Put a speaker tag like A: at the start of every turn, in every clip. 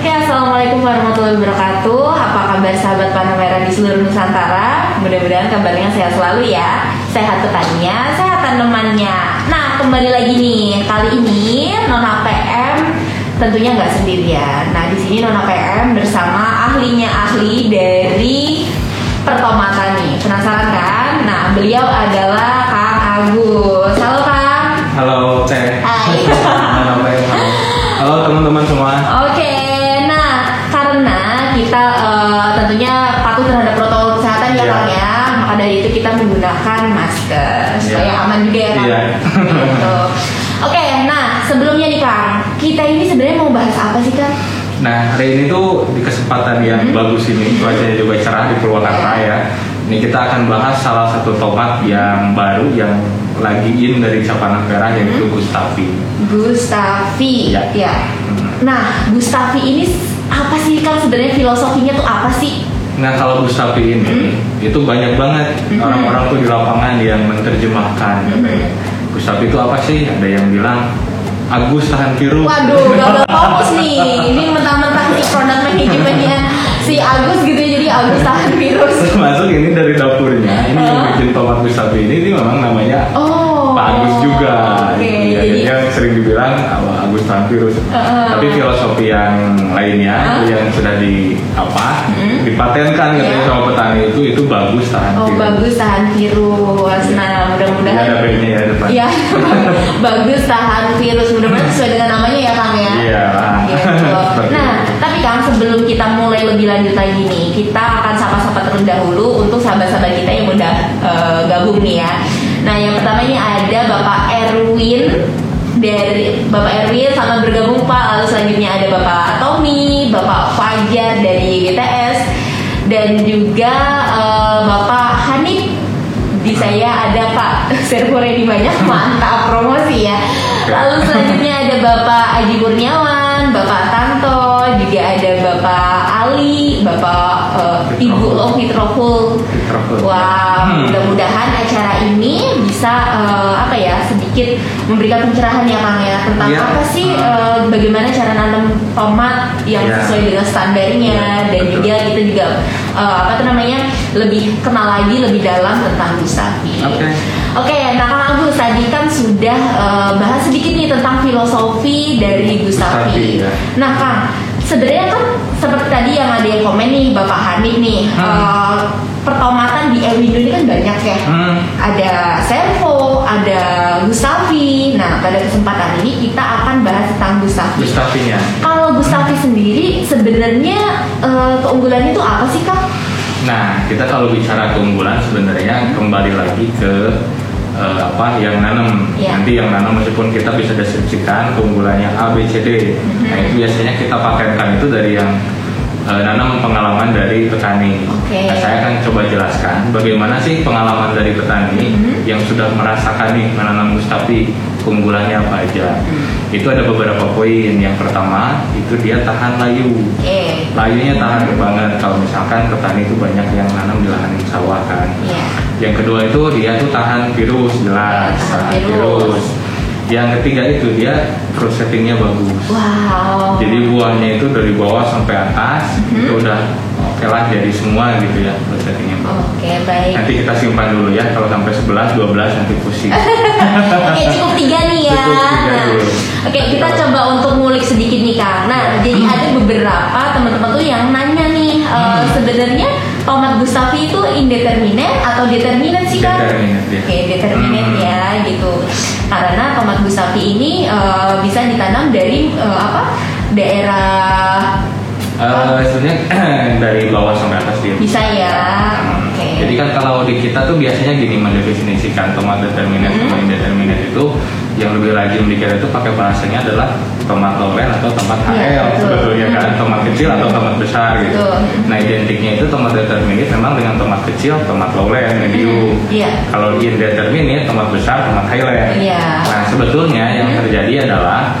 A: Oke, assalamualaikum warahmatullahi wabarakatuh. Apa kabar sahabat panah merah di seluruh Nusantara? Mudah-mudahan kabarnya sehat selalu ya. Sehat petaninya, sehat tanamannya. Nah, kembali lagi nih. Kali ini Nona PM tentunya nggak sendirian. Nah, di sini Nona PM bersama ahlinya ahli dari pertomatan nih. Penasaran kan? Nah, beliau adalah Kang Agus. Halo Kang.
B: Halo Teh.
A: Hai.
B: Halo Teh. Halo. Halo teman-teman semua.
A: Oke, karena kita eh, tentunya patuh terhadap protokol kesehatan ya
B: Iya.
A: Kang ya, maka dari itu kita menggunakan masker supaya
B: Iya.
A: aman juga ya Kang.
B: Iya.
A: Gitu. Oke, nah sebelumnya nih Kang, kita ini sebenarnya mau bahas apa sih Kang?
B: Nah hari ini tuh di kesempatan yang
A: Hmm.
B: bagus ini cuacanya juga cerah di Purwakarta ya. Ini kita akan bahas salah satu tomat yang baru yang lagi in dari Savana Merah yaitu
A: Hmm.
B: Gustavi.
A: Gustavi.
B: Iya.
A: Ya.
B: Hmm.
A: Nah, Gustavi ini apa sih Kang sebenarnya filosofinya tuh apa sih?
B: Nah kalau Gustavi ini itu banyak banget
A: Hmm.
B: orang-orang tuh di lapangan yang menerjemahkan.
A: Hmm.
B: Gustavi itu apa sih? Ada yang bilang Agus tahan virus.
A: Waduh, gagal fokus nih. Ini mentang-mentang si produk manajemennya si Agus gitu ya, jadi Agus tahan virus.
B: Termasuk ini dari dapurnya. Ini yang bikin tomat Gustavi ini, ini memang namanya
A: Oh.
B: Pak Agus juga.
A: Oke,
B: Ya,
A: jadi
B: dia sering dibilang "Wah, Agus virus.
A: Heeh.
B: Tapi filosofi yang lainnya itu yang sudah di apa
A: Hmm.
B: dipatenkan katanya
A: Iya.
B: sama petani itu itu bagus tahan
A: Oh
B: virus.
A: bagus tahan virus. Nah
B: Ini
A: mudah-mudahan
B: ada B-nya ya depan.
A: Iya, bagus tahan virus. Mudah-mudahan sesuai dengan namanya ya Kang ya.
B: Iya.
A: Gitu. Nah, tapi Kang sebelum kita mulai lebih lanjut lagi nih, kita akan sapa-sapa terlebih dahulu untuk sahabat-sahabat kita yang udah eh, gabung nih ya. Nah, yang pertama ini ada Bapak Erwin dari Bapak Erwin selamat bergabung Pak. Lalu selanjutnya ada Bapak Tommy, Bapak Fajar dari GTS dan juga eh, Bapak di saya ada Pak server ready banyak mantap promosi ya lalu selanjutnya ada Bapak Aji Kurniawan Bapak Tanto juga ada Bapak Ali Bapak eh, Ibu Lofi Troful
B: Troful.
A: Wah,
B: Hmm.
A: mudah-mudahan acara ini bisa eh, apa ya sedikit memberikan pencerahan ya Kang ya tentang
B: Iya.
A: apa sih eh, bagaimana cara nanam tomat yang
B: Iya.
A: sesuai dengan standarnya
B: Iya,
A: dan
B: betul.
A: juga kita juga eh, apa tuh namanya lebih kenal lagi lebih dalam tentang Gustavi.
B: Oke.
A: Oke, nah Kang Agus tadi kan sudah eh, bahas sedikit nih tentang filosofi dari Gustavi.
B: Gustavi, ya.
A: Nah Kang, sebenarnya kan seperti tadi yang ada yang komen nih Bapak Hanif nih,
B: Hmm.
A: eh, pertomatan di Ewindo ini kan banyak ya.
B: Hmm.
A: Ada Servo, ada Gustavi. Nah, pada kesempatan ini kita akan bahas tentang Gustavi.
B: Gustavinya.
A: Kalau Gustavi sendiri sebenarnya eh, keunggulannya itu apa sih Kang?
B: Nah, kita kalau bicara keunggulan sebenarnya kembali lagi ke eh, apa yang nanam.
A: Iya.
B: Nanti yang nanam meskipun kita bisa deskripsikan keunggulannya A, B, C, D. Nah,
A: Mhm.
B: itu biasanya kita patenkan itu dari yang eh, nanam pengalaman dari petani.
A: Oke.
B: Nah, saya akan coba jelaskan bagaimana sih pengalaman dari petani
A: Mhm.
B: yang sudah merasakan nih menanam Gustavi keunggulannya apa aja.
A: Mhm.
B: Itu ada beberapa poin. Yang pertama itu dia tahan layu.
A: Eh,
B: Layunya tahan banget kalau misalkan petani itu banyak yang nanam di lahan sawah kan.
A: Iya.
B: Yang kedua itu dia tuh tahan virus jelas,
A: Tahan virus.
B: Yang ketiga itu dia fruit settingnya bagus.
A: Wow.
B: Jadi buahnya itu dari bawah sampai atas
A: Mhm.
B: itu udah oke lah jadi semua gitu ya fruit settingnya.
A: Oke baik.
B: Nanti kita simpan dulu ya kalau sampai 11 12 nanti pusing.
A: Oke cukup tiga nih ya.
B: Cukup tiga dulu.
A: Oke kita coba untuk ngulik sedikit nih Kang. Nah jadi ada beberapa teman-teman tuh yang nanya nih eh,
B: Hmm.
A: sebenarnya tomat Gustavi itu indeterminate atau determinate sih?
B: Determinate, ya.
A: Oke determinate
B: Hmm.
A: ya gitu. Karena tomat Gustavi ini eh, bisa ditanam dari eh, apa daerah
B: Eh, sebenarnya dari bawah sampai atas dia
A: bisa ya.
B: Hmm.
A: Oke.
B: Jadi kan kalau di kita tuh biasanya gini mendefinisikan tomat determinate
A: Hmm.
B: sama indeterminate itu yang lebih rajin dikira itu pakai bahasanya adalah tomat loren atau tomat
A: Iya,
B: HL
A: betul.
B: sebetulnya kan tomat kecil atau tomat besar gitu.
A: Betul.
B: Nah identiknya itu tomat determinate memang dengan tomat kecil, tomat lowland, medium.
A: Iya.
B: Kalau indeterminate tomat besar, tomat highland.
A: Iya.
B: Nah sebetulnya yang
A: Hmm.
B: terjadi adalah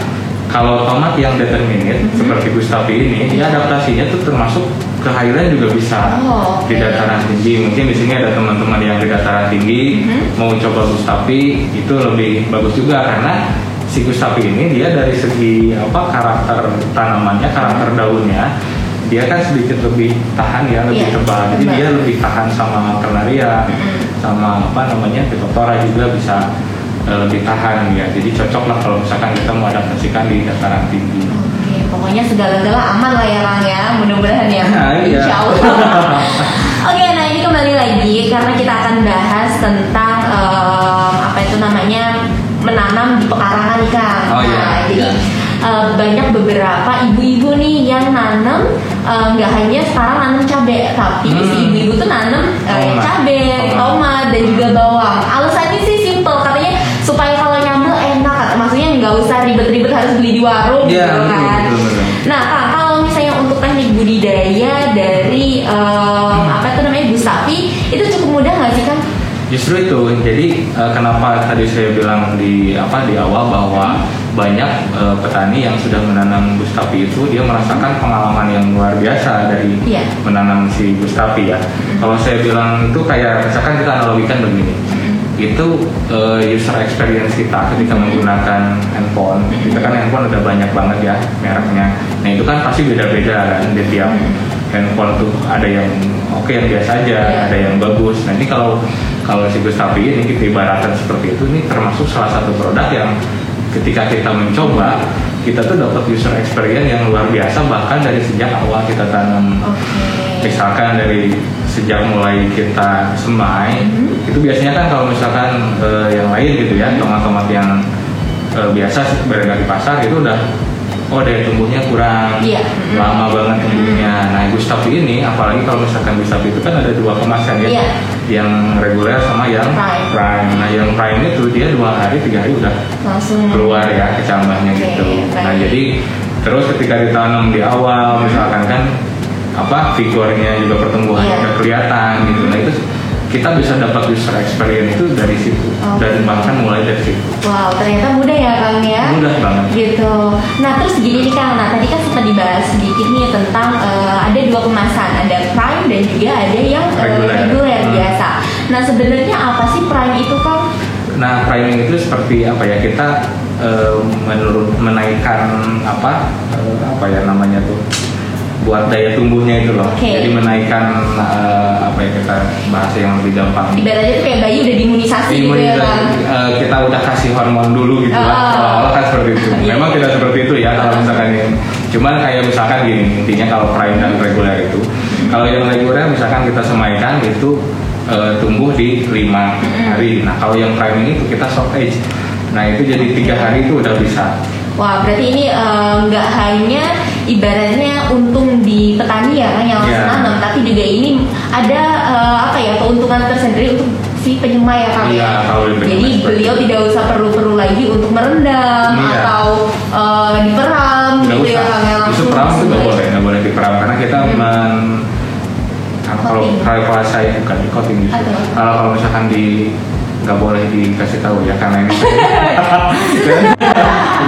B: kalau tomat yang determinate
A: Mhm.
B: seperti Gustavi ini, ya adaptasinya tuh termasuk ke highland juga bisa.
A: Oh, oke.
B: di dataran tinggi. Mungkin di sini ada teman-teman yang di dataran tinggi.
A: Mhm.
B: mau coba Gustavi itu lebih bagus juga. Karena si gustapi ini dia dari segi apa karakter tanamannya karakter daunnya dia kan sedikit lebih tahan ya lebih
A: Iya,
B: tebal. Jadi
A: tebal.
B: dia lebih tahan sama ternaria sama apa namanya phytophthora juga bisa eh, lebih tahan ya. Jadi cocok lah kalau misalkan kita mau adaptasikan di dataran tinggi.
A: Oke, pokoknya segala-gala aman lah ya Rang ya, mudah-mudahan ya,
B: Nah, iya.
A: insya Allah. Oke, nah ini kembali lagi karena kita akan bahas tentang em, apa itu namanya menanam di pekarangan nih Kang.
B: Oh, iya,
A: Nah, jadi
B: iya.
A: eh, banyak beberapa ibu-ibu nih yang nanam eh, nggak hanya sekarang nanam cabai, tapi
B: Hmm.
A: si ibu-ibu tuh nanam eh,
B: Tomat.
A: cabai,
B: Tomat.
A: tomat dan juga bawang. Alasannya sih simple, katanya supaya kalau nyambel enak, maksudnya nggak usah ribet-ribet harus beli di warung
B: Iya,
A: gitu kan.
B: betul, betul.
A: Nah, Kak, kalau misalnya untuk teknik budidaya dari em, apa itu namanya gustapi itu cukup mudah nggak sih, Kang?
B: Justru itu, jadi eh, kenapa tadi saya bilang di apa di awal bahwa banyak eh, petani yang sudah menanam gustapi itu dia merasakan pengalaman yang luar biasa dari
A: Iya.
B: menanam si gustapi ya. Kalau saya bilang itu kayak misalkan kita analogikan begini, itu eh, user experience kita ketika menggunakan handphone, kita kan handphone ada banyak banget ya mereknya. Nah itu kan pasti beda-beda kan di tiap handphone tuh ada yang oke yang biasa aja,
A: Iya.
B: ada yang bagus. Nanti kalau kalau si Gustavi ini kita ibaratkan seperti itu, ini termasuk salah satu produk yang ketika kita mencoba kita tuh dapat user experience yang luar biasa bahkan dari sejak awal kita tanam
A: Oke.
B: misalkan dari sejak mulai kita semai
A: Mhm.
B: itu biasanya kan kalau misalkan eh, yang lain gitu ya tomat-tomat yang eh, biasa berada di pasar itu udah oh daya tumbuhnya kurang.
A: Mhm.
B: lama banget tumbuhnya nah Gustavi ini apalagi kalau misalkan Gustavi itu kan ada dua kemasan ya
A: Iya.
B: yang reguler sama yang
A: Prime.
B: nah yang prime itu dia dua hari tiga hari udah
A: Langsung
B: keluar ya kecambahnya
A: Oke,
B: gitu. Nah jadi terus ketika ditanam di awal misalkan kan apa vigornya juga pertumbuhannya udah kelihatan gitu. Nah itu kita bisa dapat user experience itu dari situ
A: Oke.
B: dan bahkan mulai dari situ.
A: Wow, ternyata mudah ya Kang ya.
B: Mudah banget.
A: Gitu. Nah terus gini nih Kang, nah tadi kan sempat dibahas sedikit nih tentang eh, ada dua kemasan, ada prime dan juga ada yang eh,
B: Reguler.
A: reguler
B: Hmm.
A: biasa. Nah sebenarnya apa sih prime itu Kang?
B: Nah priming itu seperti apa ya kita eh, menurut menaikkan apa eh, apa ya namanya tuh buat daya tumbuhnya itu loh.
A: Oke.
B: Jadi menaikkan eh, apa ya kita bahasa yang lebih gampang.
A: Ibaratnya tuh kayak bayi udah diimunisasi gitu ya Kang.
B: eh, kita udah kasih hormon dulu gitu lah.
A: Ah.
B: Seolah-olah kan seperti itu.
A: Iya.
B: Memang tidak seperti itu ya kalau misalkan ini. Cuman kayak misalkan gini, intinya kalau prime dan reguler itu, kalau yang reguler misalkan kita semaikan itu eh, tumbuh di lima hari. Nah kalau yang prime ini tuh kita short age. Nah itu jadi tiga hari itu udah bisa.
A: Wah, berarti ini nggak hanya ibaratnya untung di petani ya kan yang langsung
B: Iya.
A: nanam, tapi juga ini ada eh, apa ya keuntungan tersendiri untuk si penyemai ya Kang ya.
B: Iya, di penyemai
A: Jadi beliau tidak usah perlu-perlu lagi untuk merendam
B: Iya.
A: atau eh, diperam gitu ya
B: usah.
A: Kang ya
B: Itu
A: langsung.
B: peram itu nggak boleh, nggak boleh diperam karena kita men kalau kalau saya bukan di coating justru. Kalau kalau misalkan di nggak boleh dikasih tahu ya karena ini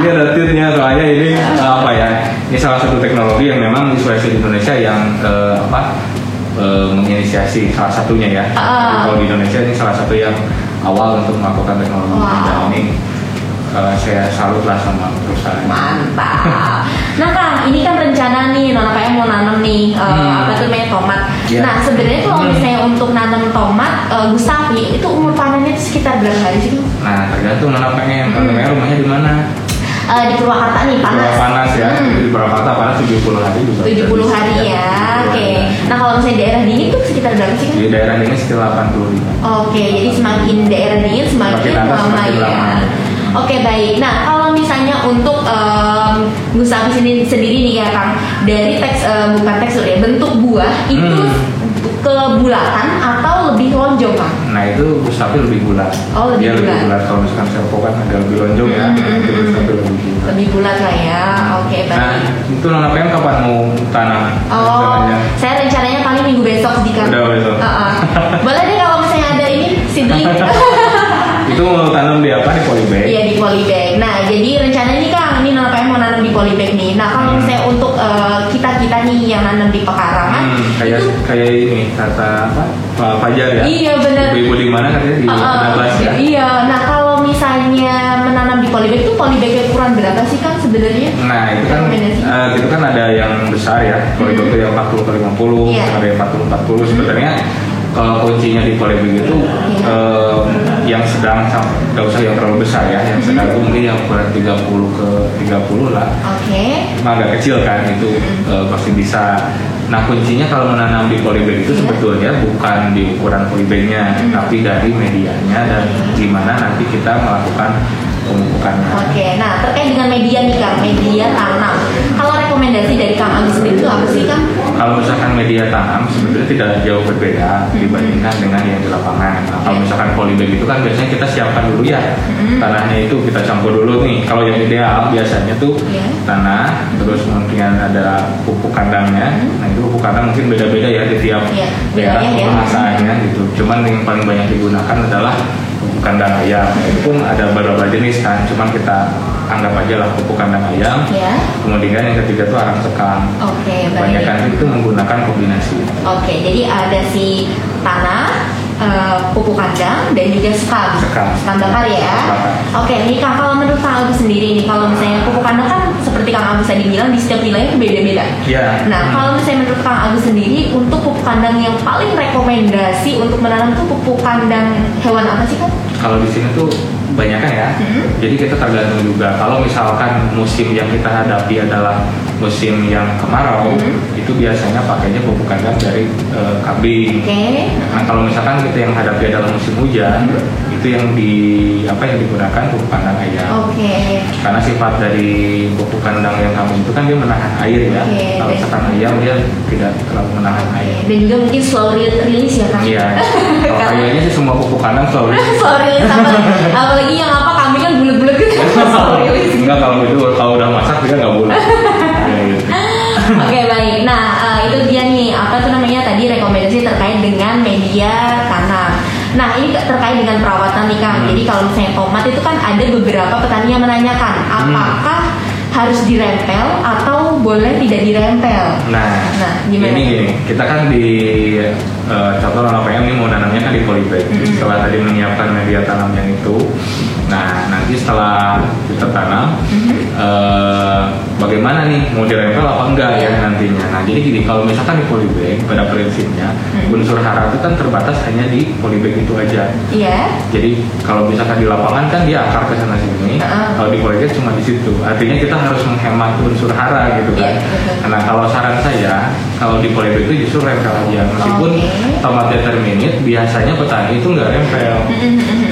B: ini ada tirnya soalnya ini eh, apa ya ini salah satu teknologi yang memang inspirasi di Indonesia yang eh, apa eh, menginisiasi salah satunya ya. Jadi kalau di Indonesia ini salah satu yang awal untuk melakukan teknologi
A: Wow.
B: ini eh, saya salut lah sama perusahaan
A: Mantap. Nah Kang, ini kan rencana nih Nona PM mau nanam nih eh,
B: Hmm.
A: apa tuh namanya tomat.
B: Iya.
A: Nah sebenarnya kalau
B: Hmm.
A: misalnya untuk nanam tomat eh, Gustavi itu umur panennya itu sekitar berapa hari sih? Kang?
B: Nah, tergantung mana pengen.
A: Hmm.
B: Kalau pengen rumahnya di mana?
A: Eh, di Purwakarta nih panas.
B: Panas. panas ya.
A: Hmm.
B: Di Purwakarta panas 70 hari juga.
A: 70
B: bisa.
A: hari ya.
B: 70
A: Oke.
B: hari.
A: Nah kalau misalnya daerah dingin tuh sekitar berapa sih?
B: Di daerah ini sekitar 85.
A: Oke, jadi semakin daerah dingin semakin
B: Semakin
A: lama
B: semakin
A: ya.
B: lama.
A: Oke baik. Nah kalau misalnya untuk em, Gustavi sendiri, sendiri nih ya Kang, dari teks eh, bukan tekstur ya bentuk buah itu
B: Hmm.
A: kebulatan atau lebih lonjong Kang?
B: Nah itu Gustavi lebih bulat.
A: Oh, lebih
B: Dia lebih
A: bulat.
B: bulat. Kalau misalkan Serpo kan agak lebih lonjong ya.
A: Hmm, hmm,
B: itu
A: hmm.
B: Gustavi lebih bulat.
A: Lebih bulat lah ya. Oke baik.
B: Nah, itu Nona PM kapan mau tanam?
A: Oh,
B: rencananya?
A: saya rencananya paling minggu besok di Kang.
B: Udah besok.
A: Uh-uh. Boleh deh kalau misalnya ada ini seedling.
B: Itu mau tanam di apa? Di polybag?
A: Iya di polybag. Nah jadi rencana ini Kang, ini PM mau nanam di polybag nih. Nah kalau
B: Hmm.
A: misalnya untuk kita kita nih yang nanam di pekarangan,
B: Hmm, kayak
A: itu
B: kayak ini kata apa? Pak Fajar ya.
A: Iya, benar.
B: Ibu-ibu di mana katanya di
A: Uh, uh,
B: ya.
A: Iya, nah kalau misalnya menanam di polybag itu polybag ukuran berapa sih Kang sebenarnya?
B: Nah itu kan
A: Rekomendasi.
B: eh, itu kan ada yang besar ya, polybag itu yang 40 kali 50,
A: Iya.
B: ada yang 40 40 sebenarnya kalau kuncinya di polybag itu eh, yang sedang nggak usah yang terlalu besar ya, yang sedang itu mungkin yang ukuran 30 ke 30 lah.
A: Oke.
B: Cuma agak kecil kan itu eh, pasti bisa. Nah kuncinya kalau menanam di polybag itu
A: Iya.
B: sebetulnya bukan di ukuran polybagnya,
A: Hmm.
B: tapi dari medianya dan gimana nanti kita melakukan pemupukannya.
A: Oke, nah terkait dengan media nih Kang, media tanam. Kalau rekomendasi dari Kang Agus sendiri itu apa sih Kang?
B: Kalau misalkan media tanam sebenarnya tidak jauh berbeda dibandingkan dengan yang di lapangan. Nah, kalau
A: Oke.
B: misalkan polybag itu kan biasanya kita siapkan dulu ya tanahnya itu kita campur dulu nih. Kalau yang ideal biasanya tuh
A: Iya.
B: tanah terus mungkin ada pupuk kandangnya. Nah itu pupuk kandang mungkin beda-beda ya di tiap
A: Iya,
B: daerah
A: ya.
B: pemasaannya gitu. Cuman yang paling banyak digunakan adalah pupuk kandang ayam. Itu pun ada beberapa jenis kan. Cuman kita anggap aja lah pupuk kandang ayam.
A: Ya.
B: Kemudian yang ketiga tuh arang sekam.
A: Oke, baik.
B: Kebanyakan itu menggunakan kombinasi.
A: Oke, jadi ada si tanah, eh, pupuk kandang dan juga sekam.
B: Sekam.
A: Sekam bakar ya. Oke, nih Kang kalau menurut Kang Agus sendiri nih, kalau misalnya pupuk kandang kan seperti Kang Agus tadi bilang di setiap wilayah beda-beda.
B: Ya.
A: Nah,
B: Hmm.
A: kalau misalnya menurut Kang Agus sendiri untuk pupuk kandang yang paling rekomendasi untuk menanam tuh pupuk kandang hewan apa sih Kang?
B: Kalau di sini tuh banyak kan ya.
A: Hmm.
B: Jadi kita tergantung juga. Kalau misalkan musim yang kita hadapi adalah musim yang kemarau,
A: Hmm.
B: itu biasanya pakainya pupuk kandang dari eh, kambing.
A: Oke.
B: Nah kalau misalkan kita yang hadapi adalah musim hujan, itu yang di apa yang digunakan pupuk kandang ayam.
A: Oke.
B: Karena sifat dari pupuk kandang yang kambing itu kan dia menahan air ya.
A: Oke,
B: Kalau misalkan ayam dia tidak terlalu menahan air.
A: Dan juga mungkin slow re- release ya Kang?
B: Iya. Kalau kayaknya sih semua pupuk kandang
A: slow release apa? Apalagi yang apa kambing kan bulat-bulat gitu. slow release.
B: Enggak kalau itu kalau udah masak dia nggak boleh. Ya, gitu.
A: Oke baik. Nah eh, itu dia nih apa tuh namanya tadi rekomendasi terkait dengan media. Nah ini terkait dengan perawatan nih Kang.
B: Hmm.
A: Jadi kalau misalnya tomat itu kan ada beberapa petani yang menanyakan apakah harus dirempel atau boleh tidak dirempel.
B: Nah,
A: Nah, gimana?
B: ini gini, kita kan di eh, contoh orang PM ini mau nanamnya kan di polybag.
A: Mm-mm.
B: Setelah tadi menyiapkan media tanam yang itu, nah nanti setelah kita tanam,
A: Mhm.
B: eh, bagaimana nih mau dirempel apa enggak ya
A: Iya.
B: nantinya? Nah jadi gini, kalau misalkan di polybag pada prinsipnya
A: Mm.
B: unsur hara itu kan terbatas hanya di polybag itu aja.
A: Iya.
B: Jadi kalau misalkan di lapangan kan dia akar ke sana sini,
A: Heeh.
B: kalau di polybag cuma di situ. Artinya kita harus menghemat unsur hara gitu kan.
A: Iya, betul.
B: Nah kalau saran saya, kalau di polybag itu justru rempel aja. Meskipun
A: Oke.
B: tomat determinate biasanya petani itu nggak rempel.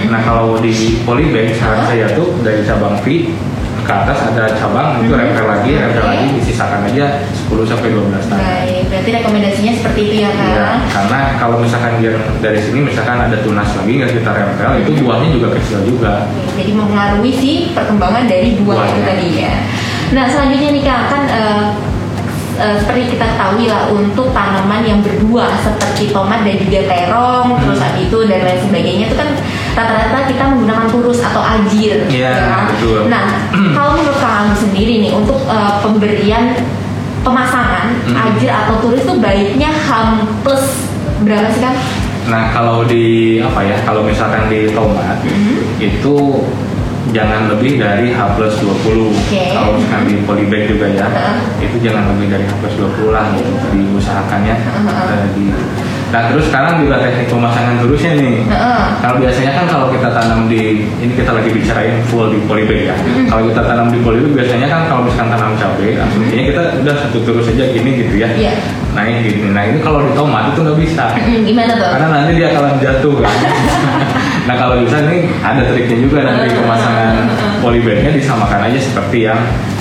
B: Nah kalau di polybag saran saya tuh dari cabang V ke atas ada cabang itu
A: Mhm.
B: rempel lagi, rempel lagi disisakan aja 10 sampai 12 tahun.
A: Baik. Berarti rekomendasinya seperti itu ya Kang.
B: Iya, karena kalau misalkan dia dari sini misalkan ada tunas lagi nggak kita rempel, itu buahnya juga kecil juga.
A: Oke, Jadi mempengaruhi sih perkembangan dari buah itu
B: Buahnya.
A: tadi ya. Nah selanjutnya nih Kak, kan eh, eh, seperti kita ketahui lah untuk tanaman yang berbuah seperti tomat dan juga terong, terus
B: Hmm.
A: habis itu dan lain sebagainya itu kan rata-rata kita menggunakan turus atau ajir.
B: Iya,
A: ya kan?
B: betul.
A: Nah kalau menurut Agus sendiri nih untuk eh, pemberian pemasangan
B: Hmm.
A: ajir atau turus itu baiknya ham plus berapa sih Kang?
B: Nah kalau di apa ya, kalau misalkan di tomat
A: Mhm.
B: itu jangan lebih dari H plus 20
A: Oke.
B: Kalau misalkan di polybag juga ya,
A: Heeh.
B: itu jangan lebih dari H plus 20 lah gitu diusahakannya.
A: Heeh.
B: eh, di, nah terus sekarang juga teknik pemasangan terusnya nih.
A: Heeh.
B: Kalau biasanya kan kalau kita tanam di ini kita lagi bicarain full di polybag ya.
A: Mm-hmm.
B: Kalau kita tanam di polybag biasanya kan kalau misalkan tanam cabai, asumsinya kita udah satu terus aja gini gitu ya.
A: Iya.
B: Naik gini. Nah ini kalau di tomat itu nggak bisa.
A: Mm, Gimana tuh?
B: Karena nanti dia akan jatuh kan. nah kalau bisa nih ada triknya juga nanti pemasangan polybagnya disamakan aja seperti yang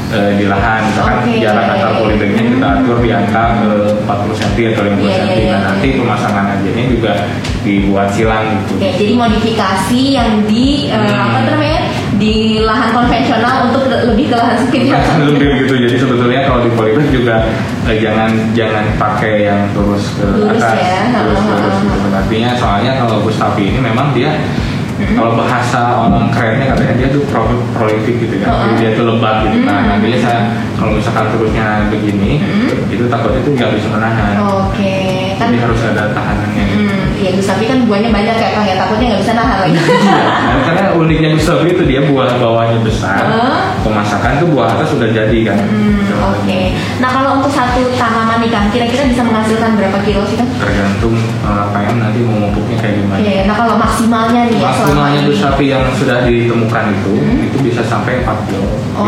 B: eh, di lahan. Misalkan
A: Oke.
B: jarak antar polybagnya kita atur di angka eh, 40 cm atau 50
A: Iya,
B: cm.
A: iya, iya.
B: Nah nanti pemasangan aja juga dibuat silang gitu.
A: Oke, jadi modifikasi yang di eh,
B: Hmm.
A: apa namanya di lahan konvensional untuk le- lebih ke lahan sempit ya.
B: lebih gitu jadi sebetulnya kalau di polybag juga eh, jangan jangan pakai yang terus ke
A: Lurus
B: atas
A: ya.
B: terus lurus gitu artinya soalnya kalau Gustavi ini memang dia
A: Hmm.
B: kalau bahasa orang kerennya katanya dia tuh pro, prolific gitu ya
A: Oh,
B: jadi dia tuh lebat gitu nah
A: Hmm.
B: nantinya saya kalau misalkan terusnya begini
A: Hmm.
B: itu takutnya tuh nggak bisa menahan
A: Oke, kan
B: jadi harus ada tahanannya.
A: Hmm, ya tapi kan buahnya banyak kayak Kang ya takutnya nggak bisa nahan lagi.
B: Nah, karena uniknya Gustavi itu dia buah bawahnya besar,
A: Heeh.
B: Pemasakan itu buah atas sudah jadi kan.
A: Hmm, Oke. Nah kalau untuk satu tanaman nih Kang, kira-kira bisa menghasilkan berapa kilo sih Kang?
B: Tergantung eh, PM nanti mau memupuknya kayak gimana.
A: Iya. Nah kalau maksimalnya nih ya
B: Maksimalnya itu sapi yang sudah ditemukan itu,
A: Hmm.
B: itu bisa sampai 4 kilo.
A: Wow.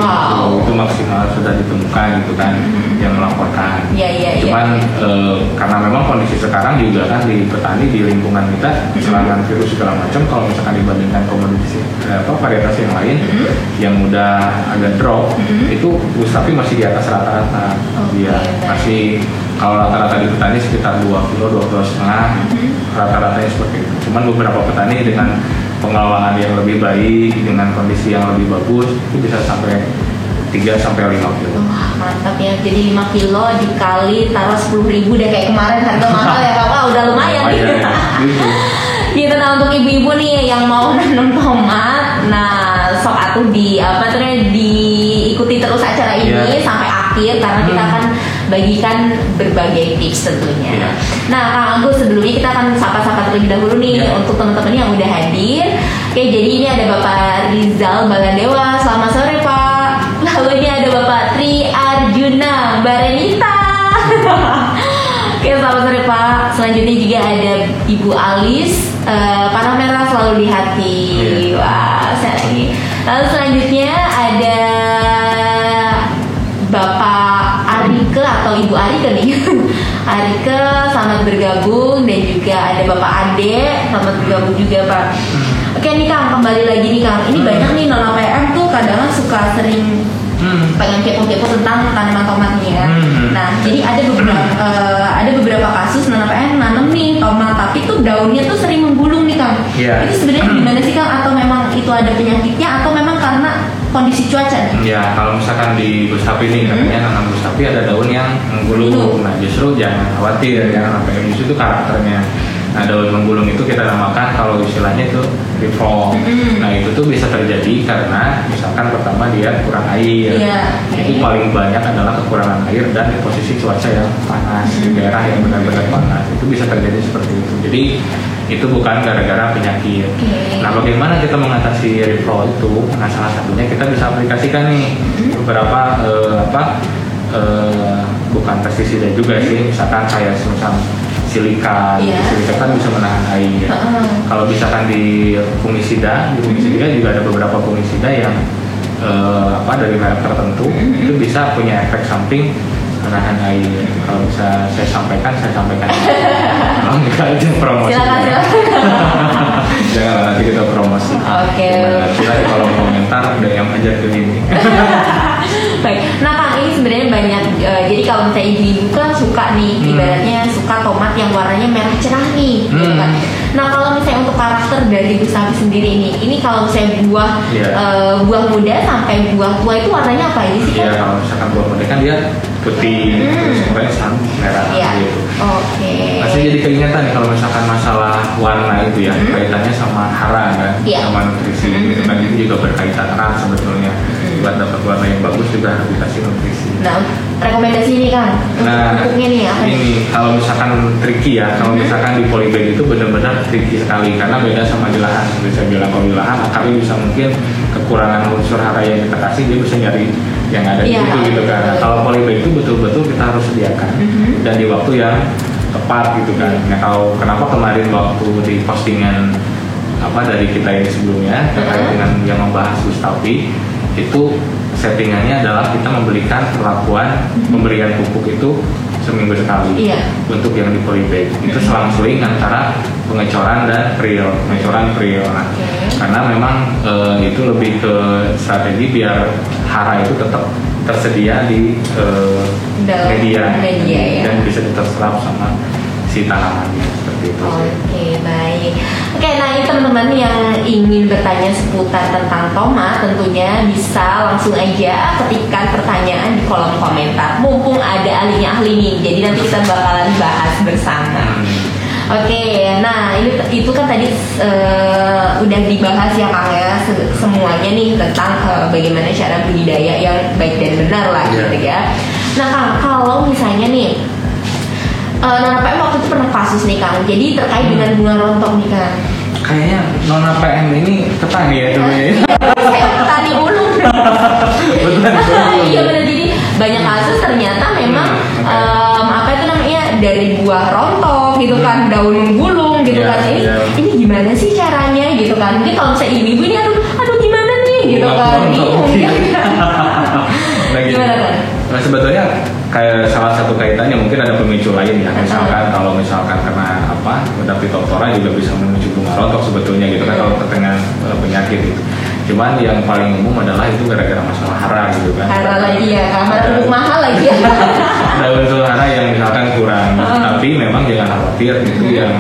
B: Itu, itu maksimal sudah ditemukan gitu kan, yang melaporkan.
A: Iya iya iya.
B: Cuman eh, karena memang kondisi sekarang juga kan di petani di lingkungan kita
A: Hmm.
B: serangan virus segala macam kalau misalkan dibandingkan komoditi eh, apa varietas yang lain
A: Hmm.
B: yang udah agak drop itu Gustavi masih di atas rata-rata.
A: Oke,
B: dia masih kalau rata-rata di petani sekitar 2 kilo 2 kilo setengah.
A: Hmm.
B: rata-ratanya seperti itu. Cuman beberapa petani dengan pengelolaan yang lebih baik dengan kondisi yang lebih bagus itu bisa sampai 3 sampai 5 kilo.
A: Wah mantap ya, jadi 5 kilo dikali taruh 10 ribu deh kayak kemarin. Harga mahal ya wah udah lumayan. Nih.
B: Gitu.
A: gitu nah untuk ibu-ibu nih yang mau nanam tomat, nah sok atuh di apa namanya, diikuti terus acara ini
B: Iya.
A: sampai akhir karena kita
B: Hmm.
A: akan bagikan berbagai tips tentunya.
B: Iya.
A: Nah Kang Agus sebelumnya kita akan sapa-sapa terlebih dahulu nih
B: Iya.
A: untuk teman-teman yang udah hadir. Oke jadi ini ada Bapak Rizal Balandewa, selamat sore Pak. Lalu ini ada Bapak Tri Arjuna Barenita. Oke selamat sore Pak. Selanjutnya juga ada Ibu Alis, eh, panah merah selalu di hati.
B: Iya.
A: Wah saya lagi. Lalu selanjutnya ada Bapak Arike atau Ibu Arike nih. Arike selamat bergabung dan juga ada Bapak Ade selamat bergabung juga Pak. Oke nih Kang kembali lagi nih Kang. Ini
B: Hmm.
A: banyak nih nona PM tuh kadang suka sering
B: Hmm.
A: pengen kepo-kepo tentang tanaman tomat nih ya.
B: Hmm.
A: Nah, jadi ada beberapa eh, ada beberapa kasus nana PM nanam nih tomat tapi tuh daunnya tuh sering menggulung nih Kang.
B: Iya.
A: Itu sebenarnya gimana sih Kang? Atau memang itu ada penyakitnya atau memang karena kondisi cuaca nih?
B: Ya, kalau misalkan di Gustavi ini
A: Hmm.
B: katanya nanam Gustavi ada daun yang menggulung.
A: Menggulung.
B: Nah, justru jangan khawatir ya, yang justru itu karakternya. Nah, daun menggulung itu kita namakan kalau istilahnya itu reform.
A: Hmm.
B: Nah, itu tuh bisa terjadi karena misalkan pertama dia kurang air.
A: Iya.
B: Itu paling banyak adalah kekurangan air dan di posisi cuaca yang panas di
A: Hmm.
B: daerah yang benar-benar panas. Itu bisa terjadi seperti itu. Jadi itu bukan gara-gara penyakit.
A: Oke.
B: Nah, bagaimana kita mengatasi reflow itu? Nah, salah satunya kita bisa aplikasikan nih
A: Hmm.
B: beberapa eh, apa eh, bukan pestisida juga sih, misalkan kayak semacam silika,
A: Iya.
B: silika kan bisa menahan air.
A: Heeh.
B: Kalau misalkan di fungisida, di fungisida juga ada beberapa fungisida yang eh, apa dari merek tertentu
A: Hmm.
B: itu bisa punya efek samping menahan air. Kalau bisa saya sampaikan, saya sampaikan. Kalau enggak aja promosi.
A: Silakan silakan.
B: Jangan nanti kita promosi.
A: Oke.
B: Gimana? Silahkan kalau komentar DM aja ke ini.
A: Baik. Nah Kang ini sebenarnya banyak. eh, jadi kalau misalnya ibu-ibu kan suka nih,
B: Hmm.
A: ibaratnya suka tomat yang warnanya merah cerah nih, gitu
B: Hmm.
A: kan. Nah kalau misalnya untuk karakter dari Gustavi sendiri ini, ini kalau misalnya buah
B: Iya.
A: eh, buah muda sampai buah tua itu warnanya apa aja sih
B: Iya
A: Kang?
B: kalau misalkan buah muda kan dia putih,
A: Hmm.
B: terus kemudian sam merah
A: Iya.
B: gitu.
A: Oke.
B: Masih jadi keingetan nih kalau misalkan masalah warna itu ya
A: Hmm.
B: kaitannya sama hara kan,
A: Iya.
B: sama nutrisi
A: Hmm.
B: gitu kan itu juga berkaitan erat sebetulnya.
A: Hmm.
B: Buat dapat warna yang bagus juga harus dikasih nutrisi.
A: Nah rekomendasi ini untuk
B: Nah,
A: pupuknya nih apa nih?
B: ini kalau misalkan tricky ya, kalau
A: Hmm.
B: misalkan di polybag itu benar-benar tricky sekali karena beda sama di lahan. Saya bilang kalau di lahan akarnya bisa mungkin kekurangan unsur hara yang kita kasih dia bisa nyari yang ada di
A: Iya,
B: situ gitu kan. Nah, kalau polybag itu betul-betul kita harus sediakan
A: Mhm.
B: dan di waktu yang tepat gitu kan. Nah kalau kenapa kemarin waktu di postingan apa dari kita ini sebelumnya terkait
A: Mhm.
B: dengan yang membahas Gustavi itu settingannya adalah kita memberikan perlakuan pemberian pupuk itu seminggu sekali
A: Iya.
B: untuk yang di polybag itu selang-seling antara pengecoran dan prill pengecoran prill nah,
A: Oke.
B: karena memang eh, itu lebih ke strategi biar hara itu tetap tersedia di
A: Dalam
B: media,
A: media, ya.
B: dan bisa terserap sama si tanamannya seperti itu.
A: Oke baik. Oke nah ini teman-teman yang ingin bertanya seputar tentang tomat tentunya bisa langsung aja ketikkan pertanyaan di kolom komentar. Mumpung ada ahlinya ahli nih, jadi nanti kita bakalan bahas bersama.
B: Hmm.
A: Oke, nah ini itu kan tadi eh, udah dibahas ya Kang ya se- semuanya nih tentang eh, bagaimana cara budidaya yang baik dan benar lah
B: Iya.
A: gitu ya. Nah Kang, kalau misalnya nih eh, Nona PM waktu itu pernah kasus nih Kang. Jadi terkait dengan bunga rontok nih Kang.
B: Kayaknya Nona PM ini petani ya sebenarnya.
A: Saya petani ulung. Iya benar jadi banyak kasus ternyata memang
B: Hmm,
A: apa itu namanya dari buah rontok gitu kan daun gulung gitu
B: Iya,
A: kan ini
B: iya.
A: ini gimana sih caranya gitu kan mungkin kalau misalnya ibu-ibu ini aduh aduh gimana nih gitu kan bingung
B: Iya.
A: ya.
B: Nah, gitu. Nah, sebetulnya kayak salah satu kaitannya mungkin ada pemicu lain ya. Misalkan kalau misalkan karena apa, ada fitophthora juga bisa memicu bunga rontok sebetulnya gitu kan kalau terkena eh, penyakit itu. Cuman yang paling umum adalah itu gara-gara masalah hara gitu kan.
A: Hara lagi ya kamar pupuk mahal lagi ya
B: ada unsur hara yang misalkan kurang, tapi memang jangan khawatir itu yang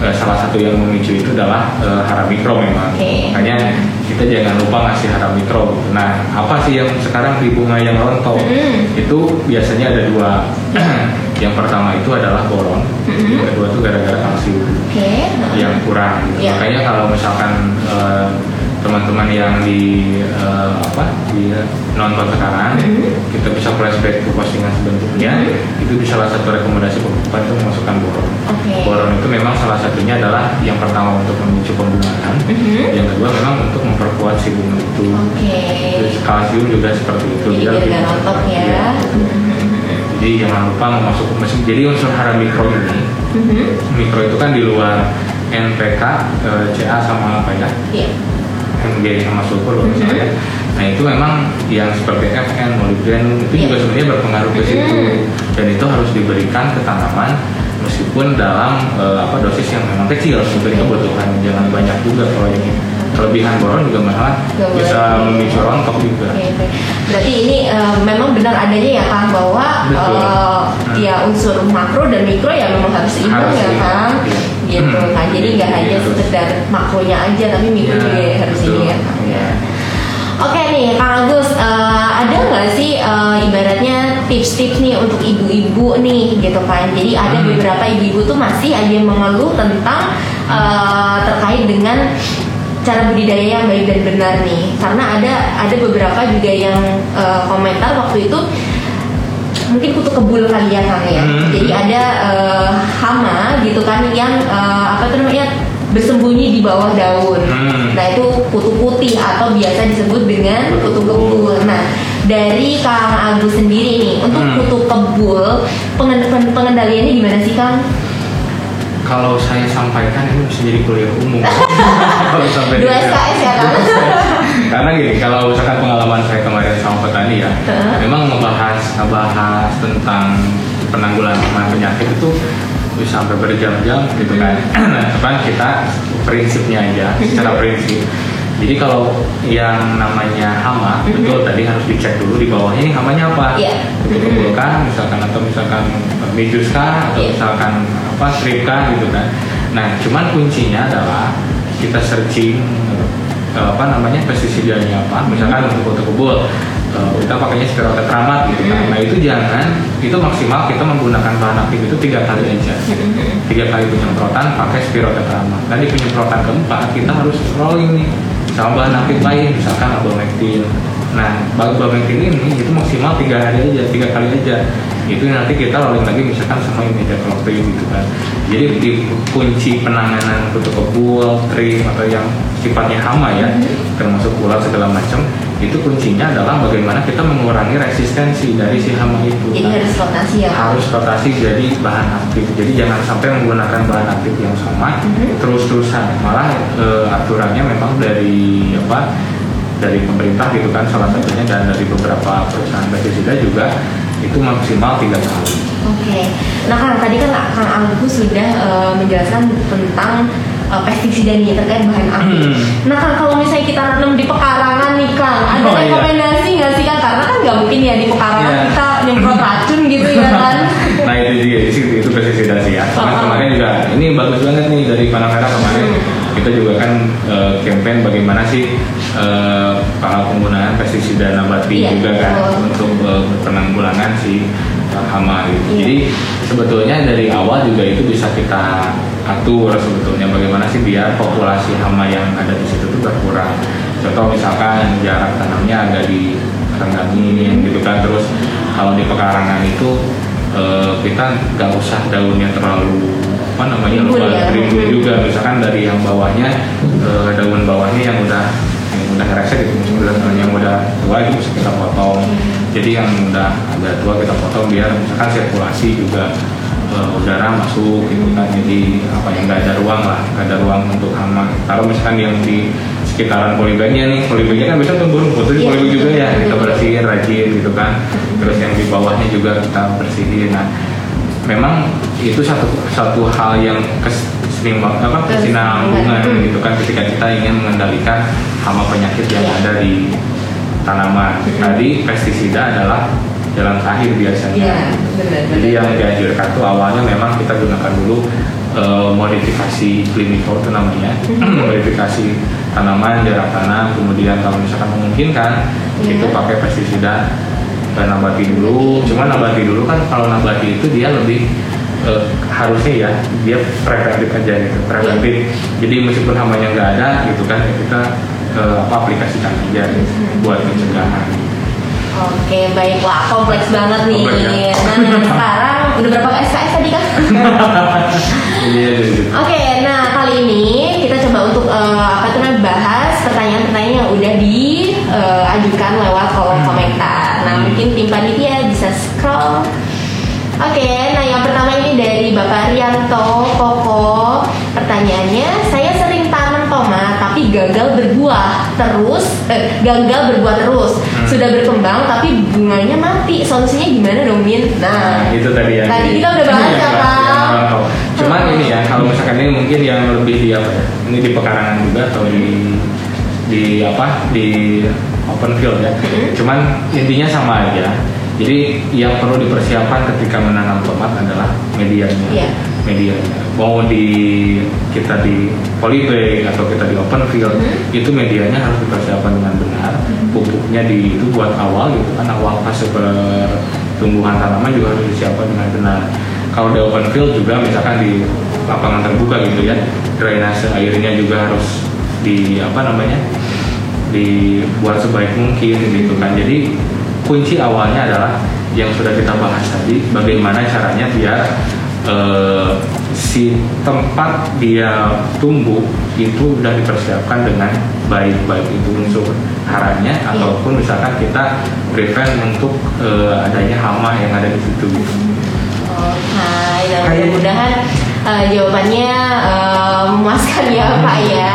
B: eh, salah satu yang memicu itu adalah eh, hara mikro memang.
A: Oke.
B: Makanya kita jangan lupa ngasih hara mikro. Nah, apa sih yang sekarang di bunga yang rontok?
A: Mm.
B: Itu biasanya ada dua. yang pertama itu adalah boron,
A: Mm-mm.
B: yang kedua itu gara-gara kalsium
A: oke
B: yang kurang.
A: Iya.
B: Makanya kalau misalkan eh, teman-teman yang di eh, apa di nonton sekarang,
A: Mhm.
B: kita bisa flashback ke postingan sebelumnya,
A: Mhm.
B: itu di salah satu rekomendasi pembukaan itu memasukkan boron.
A: Oke.
B: Boron itu memang salah satunya adalah yang pertama untuk memicu pembungaan,
A: Mhm.
B: yang kedua memang untuk memperkuat si bunga itu.
A: oke
B: Terus kalsium juga seperti itu.
A: jadi
B: Dia lebih
A: ya
B: Iya. Jadi jangan lupa memasuk mesin. Jadi unsur hara mikro ini,
A: Mhm.
B: mikro itu kan di luar NPK, eh, CA sama apa ya?
A: Iya.
B: NG sama sulfur kalau misalnya. Nah itu memang yang seperti FN, molybden itu juga
A: Iya.
B: sebenarnya berpengaruh ke situ
A: Mhm.
B: dan itu harus diberikan ke tanaman meskipun dalam eh, apa dosis yang memang kecil seperti kebutuhan jangan banyak juga kalau ini kelebihan boron juga malah
A: Gak
B: bisa memicu rontok juga.
A: Oke. Berarti ini eh, memang benar adanya ya Kang bahwa
B: Betul. Hmm.
A: ya unsur makro dan mikro ya memang harus seimbang
B: Harus
A: ya Kang.
B: iya.
A: Gitu
B: Hmm.
A: kan. Jadi nggak hanya
B: Harus.
A: sekedar makronya aja tapi mikro
B: Iya,
A: juga harus ini ya Kang. Oke nih Kang Agus, eh, ada nggak sih eh, ibaratnya tips-tips nih untuk ibu-ibu nih gitu kan? Jadi ada
B: Hmm.
A: beberapa ibu-ibu tuh masih aja mengeluh tentang eh, terkait dengan cara budidaya yang baik dan benar nih. Karena ada ada beberapa juga yang eh, komentar waktu itu mungkin kutu kebul kali ya Kang ya.
B: Hmm.
A: Jadi ada eh, hama gitu kan yang eh, apa tuh namanya bersembunyi di bawah daun.
B: Hmm.
A: Nah itu kutu putih atau biasa disebut dengan
B: Kutu kebul.
A: Nah dari Kang Agus sendiri nih untuk
B: Hmm.
A: kutu kebul pengen- pen- pengendaliannya gimana sih Kang?
B: Kalau saya sampaikan ini bisa jadi kuliah umum. Kalau sampai
A: Dua SKS ya, Kang?
B: Karena gini, kalau misalkan pengalaman saya kemarin sama petani ya, memang ngebahas ngebahas tentang penanggulangan penyakit itu bisa sampai berjam-jam gitu kan.
A: Hmm.
B: Nah, cuman kita prinsipnya aja, secara prinsip. Jadi kalau yang namanya hama,
A: Mhm.
B: betul tadi harus dicek dulu di bawahnya ini hamanya apa.
A: Iya.
B: Itu
A: Mhm.
B: kah, misalkan atau misalkan midus kah, atau
A: Iya.
B: misalkan apa strip kah gitu kan. Nah, cuman kuncinya adalah kita searching eh, apa namanya pestisidanya apa. Misalkan untuk foto kebul eh, kita pakainya spirotetramat gitu kan. Nah itu jangan itu maksimal kita menggunakan bahan aktif itu tiga kali aja. Tiga kali penyemprotan pakai spirotetramat. Dan di penyemprotan keempat kita harus rolling nih sama bahan aktif lain misalkan abamectin. Nah, abamectin ini itu maksimal tiga hari aja, tiga kali aja. Itu nanti kita rolling lagi misalkan sama imidacloprid gitu kan. Jadi di kunci penanganan kutu kebul, trim atau yang sifatnya hama ya, termasuk ular segala macam, itu kuncinya adalah bagaimana kita mengurangi resistensi dari si hama itu.
A: Jadi
B: Nah,
A: harus rotasi ya
B: harus rotasi jadi bahan aktif. Jadi jangan sampai menggunakan bahan aktif yang sama
A: Mhm.
B: terus-terusan. Malah eh, aturannya memang dari apa? Dari pemerintah gitu kan salah satunya dan dari beberapa perusahaan pestisida juga itu maksimal tiga kali.
A: Oke, nah Kang tadi kan Kang Agus sudah eh, menjelaskan tentang eh, pestisida nih terkait bahan aktif.
B: Hmm.
A: Nah Kang kalau misalnya kita nanam di pekarangan nih Kang, ada
B: Oh, iya.
A: rekomendasi nggak sih Kang? Karena kan nggak mungkin ya di pekarangan
B: Iya.
A: kita nyemprot racun gitu ya kan?
B: nah itu dia itu, itu pestisida sih ya. Karena
A: Oh.
B: kemarin juga ini bagus banget nih dari Panamera kemarin
A: Hmm.
B: kita juga kan eh, campaign bagaimana sih eh, para penggunaan pestisida nabati
A: Iya,
B: juga kan
A: betul.
B: untuk eh, penanggulangan si hama gitu.
A: Iya.
B: Jadi sebetulnya dari awal juga itu bisa kita atur sebetulnya bagaimana sih biar populasi hama yang ada di situ tuh berkurang. Contoh misalkan jarak tanamnya agak direnggangi gitu kan terus kalau di pekarangan itu eh, kita nggak usah daunnya terlalu apa namanya luas,
A: ya.
B: juga misalkan dari yang bawahnya eh, daun bawahnya yang udah udah resek gitu udah yang udah tua itu bisa kita potong. Jadi yang udah agak tua kita potong biar misalkan sirkulasi juga eh, udara masuk gitu kan. Jadi apa yang nggak ada ruang lah nggak ada ruang untuk hama. Kalau misalkan yang di sekitaran polybagnya nih polybagnya kan bisa tumbuh rumput itu
A: Iya,
B: polybag juga ya kita bersihin rajin gitu kan. Terus yang di bawahnya juga kita bersihin. Nah memang itu satu satu hal yang kesinambang apa kesinambungan
A: Hmm.
B: gitu kan ketika kita ingin mengendalikan hama penyakit yang
A: Iya.
B: ada di tanaman tadi pestisida adalah jalan terakhir biasanya
A: Iya, benar.
B: jadi yang dianjurkan tuh awalnya memang kita gunakan dulu eh, modifikasi klinikal itu namanya
A: Mhm.
B: modifikasi tanaman jarak tanam kemudian kalau misalkan memungkinkan
A: Iya.
B: itu pakai pestisida eh, nabati dulu cuma nabati dulu kan kalau nabati itu dia lebih eh, harusnya ya dia preventif aja gitu preventif jadi meskipun hamanya nggak ada gitu kan ya kita eh, apa aplikasikan aja
A: Mhm.
B: buat pencegahan
A: Oke, baiklah. Kompleks banget nih.
B: Kompleks ya?
A: Nah, sekarang udah berapa SKS tadi kan?
B: Iya.
A: Oke, nah kali ini kita coba untuk eh, apa tuh namanya, bahas pertanyaan-pertanyaan yang udah diajukan lewat kolom
B: Hmm.
A: komentar. Nah,
B: Hmm.
A: mungkin tim panitia bisa scroll. Oke, nah yang pertama ini dari Bapak Rianto Koko. Pertanyaannya, saya sering tanam tomat tapi gagal berbuah terus, eh, gagal berbuah terus.
B: Hmm.
A: Sudah berkembang tapi bunganya mati. Solusinya gimana dong, Min? Nah,
B: itu tadi ya.
A: Tadi
B: di-
A: kita udah bahas ya, Pak.
B: merantau. Cuman
A: Hmm.
B: ini ya, kalau misalkan ini mungkin yang lebih di apa ya? Ini di pekarangan juga atau di di apa? Di open field ya.
A: Hmm.
B: Cuman intinya sama aja. Jadi yang perlu dipersiapkan ketika menanam tomat adalah medianya.
A: Iya.
B: Medianya. Mau di kita di polybag atau kita di open field,
A: Hmm.
B: itu medianya harus dipersiapkan dengan benar. Pupuknya di itu buat awal gitu kan awal fase pertumbuhan tanaman juga harus disiapkan dengan benar. Kalau di open field juga misalkan di lapangan terbuka gitu ya, drainase airnya juga harus di apa namanya dibuat sebaik mungkin gitu kan. Jadi kunci awalnya adalah yang sudah kita bahas tadi, bagaimana caranya biar eh, si tempat dia tumbuh itu sudah dipersiapkan dengan baik baik itu unsur haranya ataupun misalkan kita prevent untuk eh, adanya hama yang ada di situ gitu.
A: Oke, dan
B: Kayak-
A: mudah-mudahan eh, jawabannya eh, memuaskan ya Pak ya.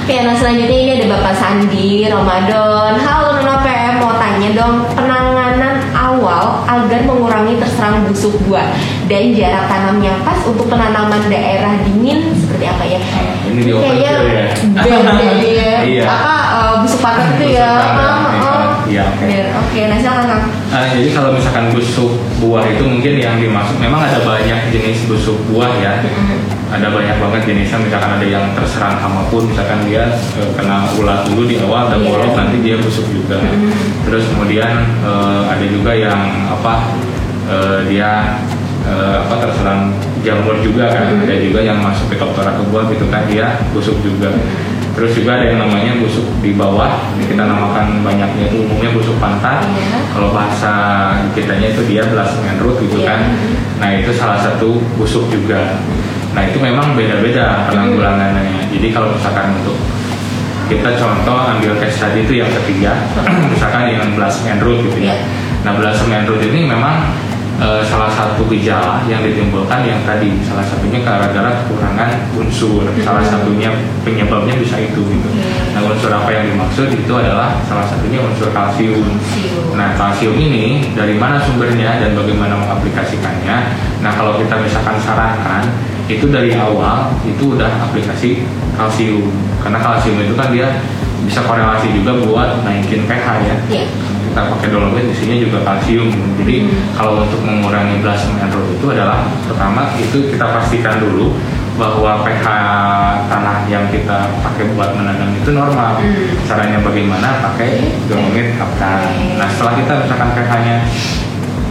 A: Oke, nah selanjutnya ini ada Bapak Sandi Ramadan. Halo Nona PM, mau tanya dong penanganan awal agar mengurangi terserang busuk buah dan jarak tanam yang pas untuk penanaman daerah dingin seperti apa ya?
B: Ini di
A: Kayaknya
B: ya.
A: ya.
B: Iya.
A: Apa eh, busuk panas itu ya? Ah,
B: iya.
A: ah.
B: Iya, oke.
A: Biar- Oke, nah silakan Kang.
B: Nah, jadi kalau misalkan busuk buah itu mungkin yang dimaksud memang ada banyak jenis busuk buah ya. Ada banyak banget jenisnya misalkan ada yang terserang hama pun misalkan dia eh, kena ulat dulu di awal dan
A: Iya.
B: bolong nanti dia busuk juga. Terus kemudian eh, ada juga yang apa eh, dia eh, apa terserang jamur juga kan.
A: Mhm.
B: Ada juga yang masuk ke doktora ke buah gitu kan dia busuk juga. Terus juga ada yang namanya busuk di bawah, ini kita namakan banyaknya itu umumnya busuk pantat.
A: Iya.
B: Kalau bahasa kitanya itu dia belasangan root gitu
A: Iya.
B: kan. Nah itu salah satu busuk juga. Nah itu memang beda-beda penanggulangannya. Jadi kalau misalkan untuk kita contoh ambil case tadi itu yang ketiga, misalkan yang and root gitu ya.
A: Iya.
B: Nah and root ini memang eh, salah satu gejala yang ditimbulkan yang tadi salah satunya gara-gara kekurangan unsur. Salah satunya penyebabnya bisa itu gitu. Nah unsur apa yang dimaksud itu adalah salah satunya unsur kalsium. Nah, kalsium ini dari mana sumbernya dan bagaimana mengaplikasikannya? Nah, kalau kita misalkan sarankan itu dari awal itu udah aplikasi kalsium. Karena kalsium itu kan dia bisa korelasi juga buat naikin pH ya.
A: Iya.
B: Kita pakai dolomit isinya juga kalsium. Jadi
A: Hmm.
B: kalau untuk mengurangi blossom and root itu adalah pertama itu kita pastikan dulu bahwa pH tanah yang kita pakai buat menanam itu normal.
A: Hmm.
B: Caranya bagaimana? Pakai dolomit kaptan. Nah setelah kita misalkan pH-nya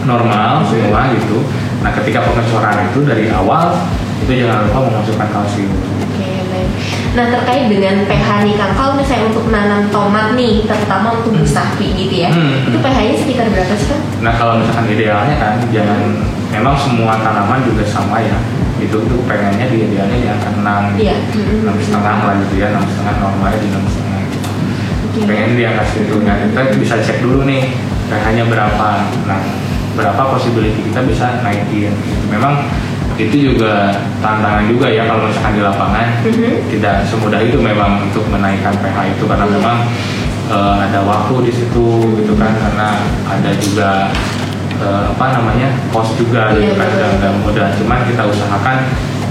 B: normal semua gitu, nah ketika pengecoran itu dari awal itu jangan lupa memasukkan kalsium.
A: Nah terkait dengan pH nih Kang, kalau misalnya untuk menanam tomat nih, terutama untuk sapi gitu ya,
B: Hmm.
A: itu pH-nya sekitar berapa sih Kang?
B: Nah kalau misalkan idealnya kan jangan memang semua tanaman juga sama ya. Itu tuh pengennya dia idealnya di angka enam enam setengah lah gitu ya enam setengah normalnya di enam setengah
A: Oke.
B: pengen di angka segitu nah kita bisa cek dulu nih pH-nya berapa. Nah berapa possibility kita bisa naikin. Gitu. memang itu juga tantangan juga ya kalau misalkan di lapangan
A: Mhm.
B: tidak semudah itu memang untuk menaikkan pH itu karena
A: Iya.
B: memang eh, ada waktu di situ gitu kan karena ada juga eh, apa namanya cost juga
A: Iya,
B: gitu kan
A: betul.
B: dan mudah cuman kita usahakan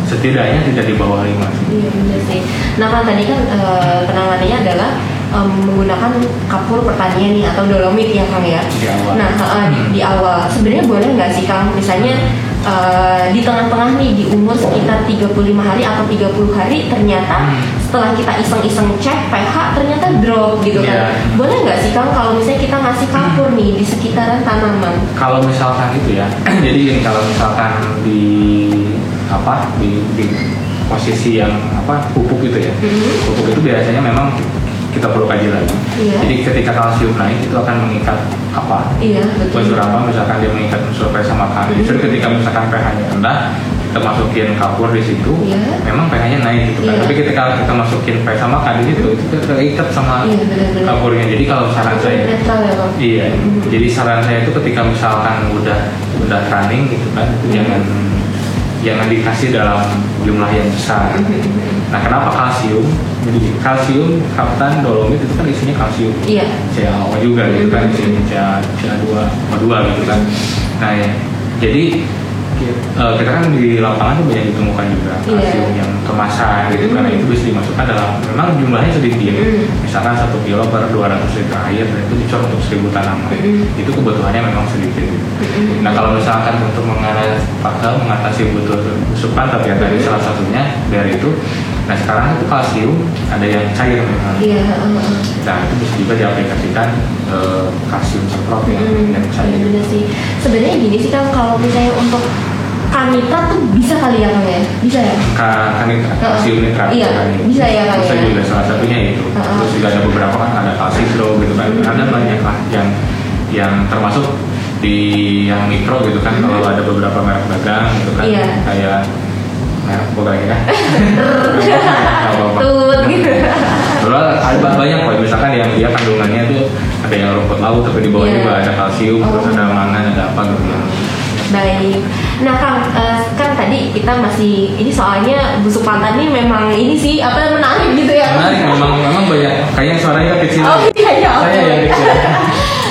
B: setidaknya tidak di bawah lima.
A: Iya benar sih. Nah kan tadi kan eh, penanganannya adalah em, menggunakan kapur pertanian nih atau dolomit ya Kang ya.
B: Di awal.
A: Nah eh, di,
B: Hmm.
A: di awal sebenarnya boleh nggak sih Kang misalnya eh, di tengah-tengah nih di umur sekitar 35 hari atau 30 hari ternyata
B: Hmm.
A: setelah kita iseng-iseng cek pH ternyata drop gitu kan.
B: Iya.
A: Boleh nggak sih Kang kalau misalnya kita ngasih kapur nih di sekitaran tanaman?
B: kalau misalkan itu ya jadi gini kalau misalkan di apa di, di posisi yang apa pupuk itu ya
A: Mhm.
B: pupuk itu biasanya memang kita perlu kaji lagi
A: Iya.
B: jadi ketika kalsium naik itu akan mengikat apa
A: Iya betul.
B: unsur apa misalkan dia mengikat unsur pH sama K
A: Mhm.
B: justru ketika misalkan pH-nya rendah kita masukin kapur di situ
A: Iya.
B: memang pH-nya naik gitu kan
A: Iya.
B: tapi ketika kita masukin pH sama K di situ itu terikat sama
A: Iya benar-benar.
B: kapurnya jadi kalau saran saya
A: ya Kang.
B: Iya,
A: Mhm.
B: jadi saran saya itu ketika misalkan udah udah running gitu kan, itu
A: Mhm.
B: jangan jangan dikasih dalam jumlah yang besar. Nah, kenapa kalsium? Jadi kalsium, kaptan, dolomit itu kan isinya kalsium.
A: Iya.
B: CaO juga gitu kan,
A: Mhm.
B: isinya Ca- CA2, O2 gitu kan. Nah, ya, jadi eh, kita kan di lapangan tuh banyak ditemukan juga kalsium yang kemasan gitu kan,
A: Mhm.
B: itu bisa dimasukkan dalam memang jumlahnya sedikit
A: Mhm.
B: misalkan satu kilo per 200 liter air dan itu dicor untuk 1000 tanaman
A: Mhm.
B: itu kebutuhannya memang sedikit gitu.
A: Mhm.
B: nah kalau misalkan untuk mengatasi, mengatasi butuh busuk pantat ya tadi
A: Mhm.
B: salah satunya dari itu nah sekarang itu kalsium ada yang cair memang
A: Iya. heeh.
B: nah itu bisa juga diaplikasikan eh, kalsium semprot yang,
A: Hmm,
B: yang
A: iya
B: cair
A: bener sih. Sebenarnya gini sih kan kalau misalnya untuk kanitra tuh bisa kali ya ya? Bisa ya?
B: Ka- kan
A: Heeh.
B: kalsium nitrat
A: Iya,
B: kan
A: bisa ya, Kang,
B: bisa
A: ya?
B: juga salah satunya itu
A: Heeh.
B: terus juga ada beberapa kan ada kalsitro gitu kan
A: Hmm.
B: ada banyak lah yang yang termasuk di yang mikro gitu kan kalau ada beberapa merek dagang gitu kan
A: Hmm. Iya.
B: kayak merek bukan ya.
A: Tut gitu.
B: Ada banyak kok misalkan yang dia kandungannya tuh ada yang rumput laut tapi di bawahnya
A: Iya.
B: juga ada kalsium terus
A: Oh.
B: ada mangan ada apa gitu ya.
A: Baik. Nah Kang, eh, kan tadi kita masih ini soalnya busuk pantat ini memang ini sih apa menarik gitu ya?
B: menarik memang memang banyak kayaknya suaranya kecil
A: Oh iya ya.
B: saya yang kecil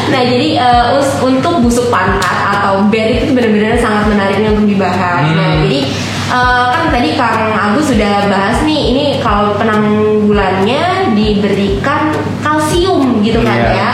A: Nah jadi us- untuk busuk pantat atau bed itu benar-benar sangat menariknya untuk dibahas.
B: Hmm.
A: Nah jadi eh, kan tadi Kang Agus sudah bahas nih ini kalau penanggulannya diberikan kalsium gitu kan
B: Iya,
A: ya.
B: iya.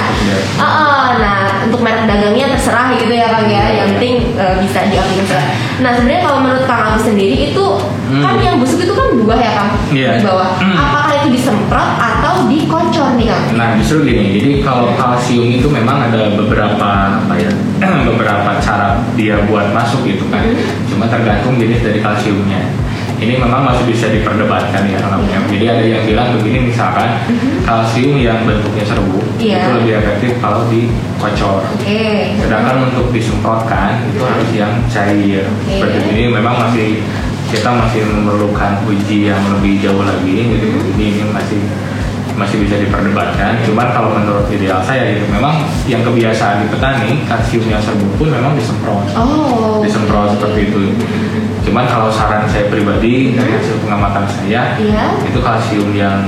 A: Ah, ah, nah untuk merek dagangnya terserah gitu ya Kang ya. Yang penting eh, bisa diaplikasikan. Nah sebenarnya kalau menurut Kang Agus sendiri itu
B: Hmm.
A: kan yang busuk itu kan buah ya Kang
B: Iya.
A: di bawah.
B: Hmm.
A: Apakah itu disemprot atau dikocor nih Kang?
B: Nah justru gini, jadi kalau kalsium itu memang ada beberapa apa ya, beberapa cara dia buat masuk gitu kan.
A: Mhm.
B: Cuma tergantung jenis dari kalsiumnya. Ini memang masih bisa diperdebatkan ya namanya. Jadi ada yang bilang begini misalkan kalsium yang bentuknya serbu
A: Mhm. Iya.
B: itu lebih efektif kalau dikocor.
A: Oke.
B: Sedangkan untuk disemprotkan itu harus yang cair.
A: Oke.
B: Seperti ini memang masih kita masih memerlukan uji yang lebih jauh lagi. Jadi
A: Mhm.
B: ini, ini masih masih bisa diperdebatkan. Cuman kalau menurut ideal saya itu memang yang kebiasaan di petani kalsium yang serbu pun memang disemprot.
A: Oh.
B: Disemprot seperti itu. Cuman kalau saran saya pribadi dari hasil pengamatan saya
A: Iya.
B: itu kalsium yang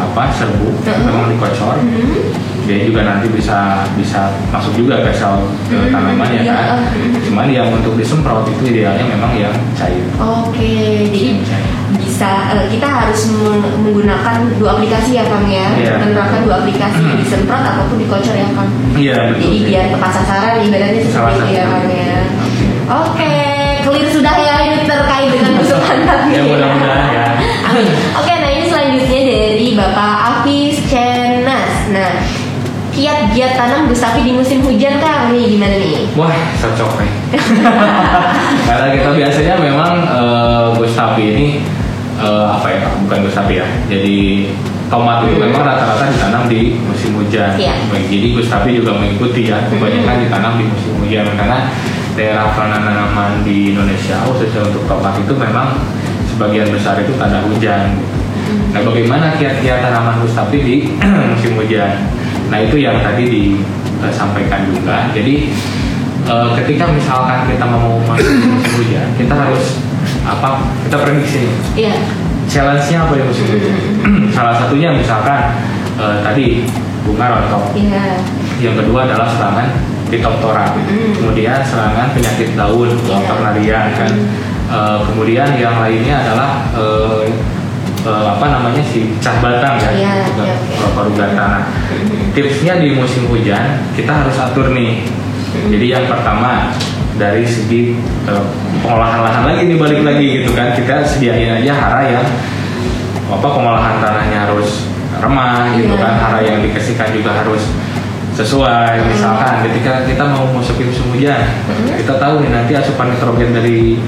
B: apa serbu
A: Mhm.
B: memang dikocor
A: Hmm.
B: dia juga nanti bisa bisa masuk juga ke sel ke
A: Hmm,
B: tanaman ya
A: iya.
B: kan. Cuman yang untuk disemprot itu idealnya memang yang cair.
A: Oke, jadi
B: Cair.
A: bisa eh, kita harus meng- menggunakan dua aplikasi ya Kang ya,
B: Iya.
A: menerapkan dua aplikasi
B: Hmm.
A: disemprot ataupun dikocor ya Kang.
B: Iya betul.
A: Jadi biar tepat sasaran ibaratnya
B: Salah
A: seperti itu ya. Kang ya.
B: Oke.
A: Oke, clear sudah ya ini terkait dengan busuk pantat
B: Ya mudah-mudahan ya.
A: Oke, dari Bapak Afis Cenas. Nah, kiat-kiat tanam gustavi di musim hujan Kang nih gimana nih?
B: Wah, cocok nih. Karena kita biasanya memang eh, Gustavi ini eh, apa ya? Bukan Gustavi ya. Jadi tomat itu memang rata-rata ditanam di musim hujan. Baik, Jadi Gustavi juga mengikuti ya. Kebanyakan ditanam di musim hujan karena daerah penanaman di Indonesia khususnya untuk tomat itu memang sebagian besar itu tanda hujan. Nah, bagaimana kiat-kiat tanaman mustafi di musim hujan? Nah, itu yang tadi disampaikan juga. Jadi eh, ketika misalkan kita mau masuk musim hujan, kita harus apa? Kita prediksi
A: Iya.
B: challenge-nya apa di musim hujan. Salah satunya misalkan eh, tadi bunga rontok.
A: Iya.
B: Yang kedua adalah serangan Phytophthora.
A: Mm.
B: Kemudian serangan penyakit daun,
A: Iya.
B: Alternaria kan. Eh, kemudian yang lainnya adalah eh, eh, apa namanya si cah batang ya,
A: Iya,
B: juga
A: iya, oke.
B: Parugata. Nah, tipsnya di musim hujan kita harus atur nih. Jadi yang pertama dari segi eh, pengolahan lahan lagi nih balik lagi gitu kan kita sediain aja hara yang apa pengolahan tanahnya harus remah gitu
A: Iya.
B: kan hara yang dikasihkan juga harus sesuai misalkan ketika kita mau masukin musim hujan
A: Hmm.
B: kita tahu nih nanti asupan nitrogen dari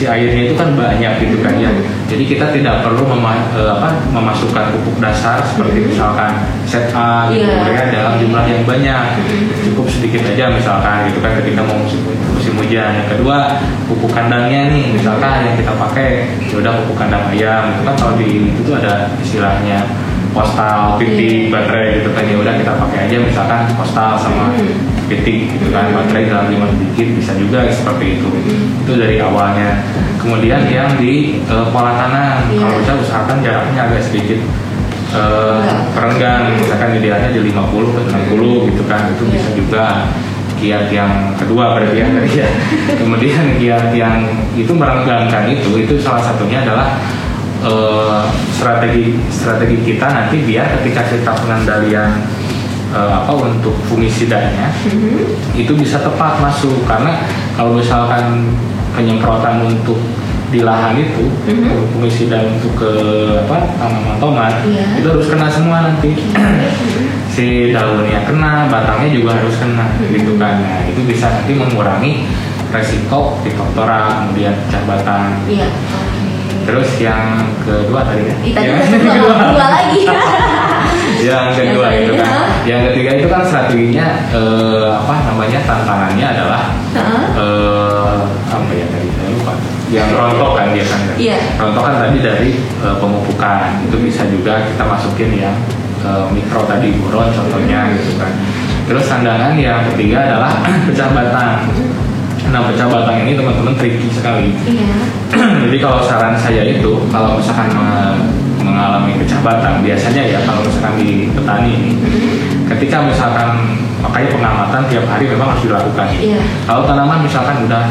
B: si airnya itu kan banyak gitu kan ya. Jadi kita tidak perlu mema- eh, apa, memasukkan pupuk dasar seperti misalkan set A gitu
A: Iya.
B: ya dalam jumlah yang banyak. Cukup sedikit aja misalkan gitu kan ketika mau musim, musim hujan. Yang kedua pupuk kandangnya nih misalkan yang kita pakai ya udah pupuk kandang ayam. Itu kan kalau di itu tuh ada istilahnya postal, pitik, baterai gitu kan. Ya udah kita pakai aja misalkan postal sama pitik gitu kan. Baterai dalam lima sedikit bisa juga seperti itu. Itu dari awalnya. Kemudian yang di eh, pola tanam.
A: Iya.
B: kalau bisa usahakan jaraknya agak sedikit eh,
A: Enggak.
B: perenggang misalkan idealnya di 50 ke 60 gitu kan. Itu
A: Iya.
B: bisa juga kiat yang kedua berarti ya ya. Kemudian kiat yang itu merenggangkan itu itu salah satunya adalah eh, strategi strategi kita nanti biar ketika kita pengendalian eh, apa untuk fungisidanya itu bisa tepat masuk. Karena kalau misalkan penyemprotan untuk di lahan itu
A: Mhm.
B: fungisida untuk ke apa tanaman tomat
A: Iya.
B: itu harus kena semua nanti. Si daunnya kena batangnya juga harus kena gitu kan. Nah itu bisa nanti mengurangi resiko Phytophthora kemudian pecah batang
A: Iya.
B: Terus yang kedua tadi ya
A: Ih, tadi
B: yang
A: satu dua, dua lagi.
B: yang kedua
A: Yang
B: itu kan. yang ketiga itu kan strateginya eh, apa namanya tantangannya adalah
A: Heeh.
B: eh, apa ya tadi? Saya lupa. Yang rontok kan. Biasanya
A: Iya.
B: rontok kan tadi dari eh, pemupukan itu bisa juga kita masukin yang eh, mikro tadi buron contohnya gitu kan. Terus tandangan yang ketiga adalah pecah batang nah pecah batang ini teman-teman tricky sekali
A: Iya.
B: jadi kalau saran saya itu kalau misalkan me- mengalami pecah batang biasanya ya kalau misalkan di petani ini ketika misalkan makanya pengamatan tiap hari memang harus dilakukan
A: Iya.
B: kalau tanaman misalkan udah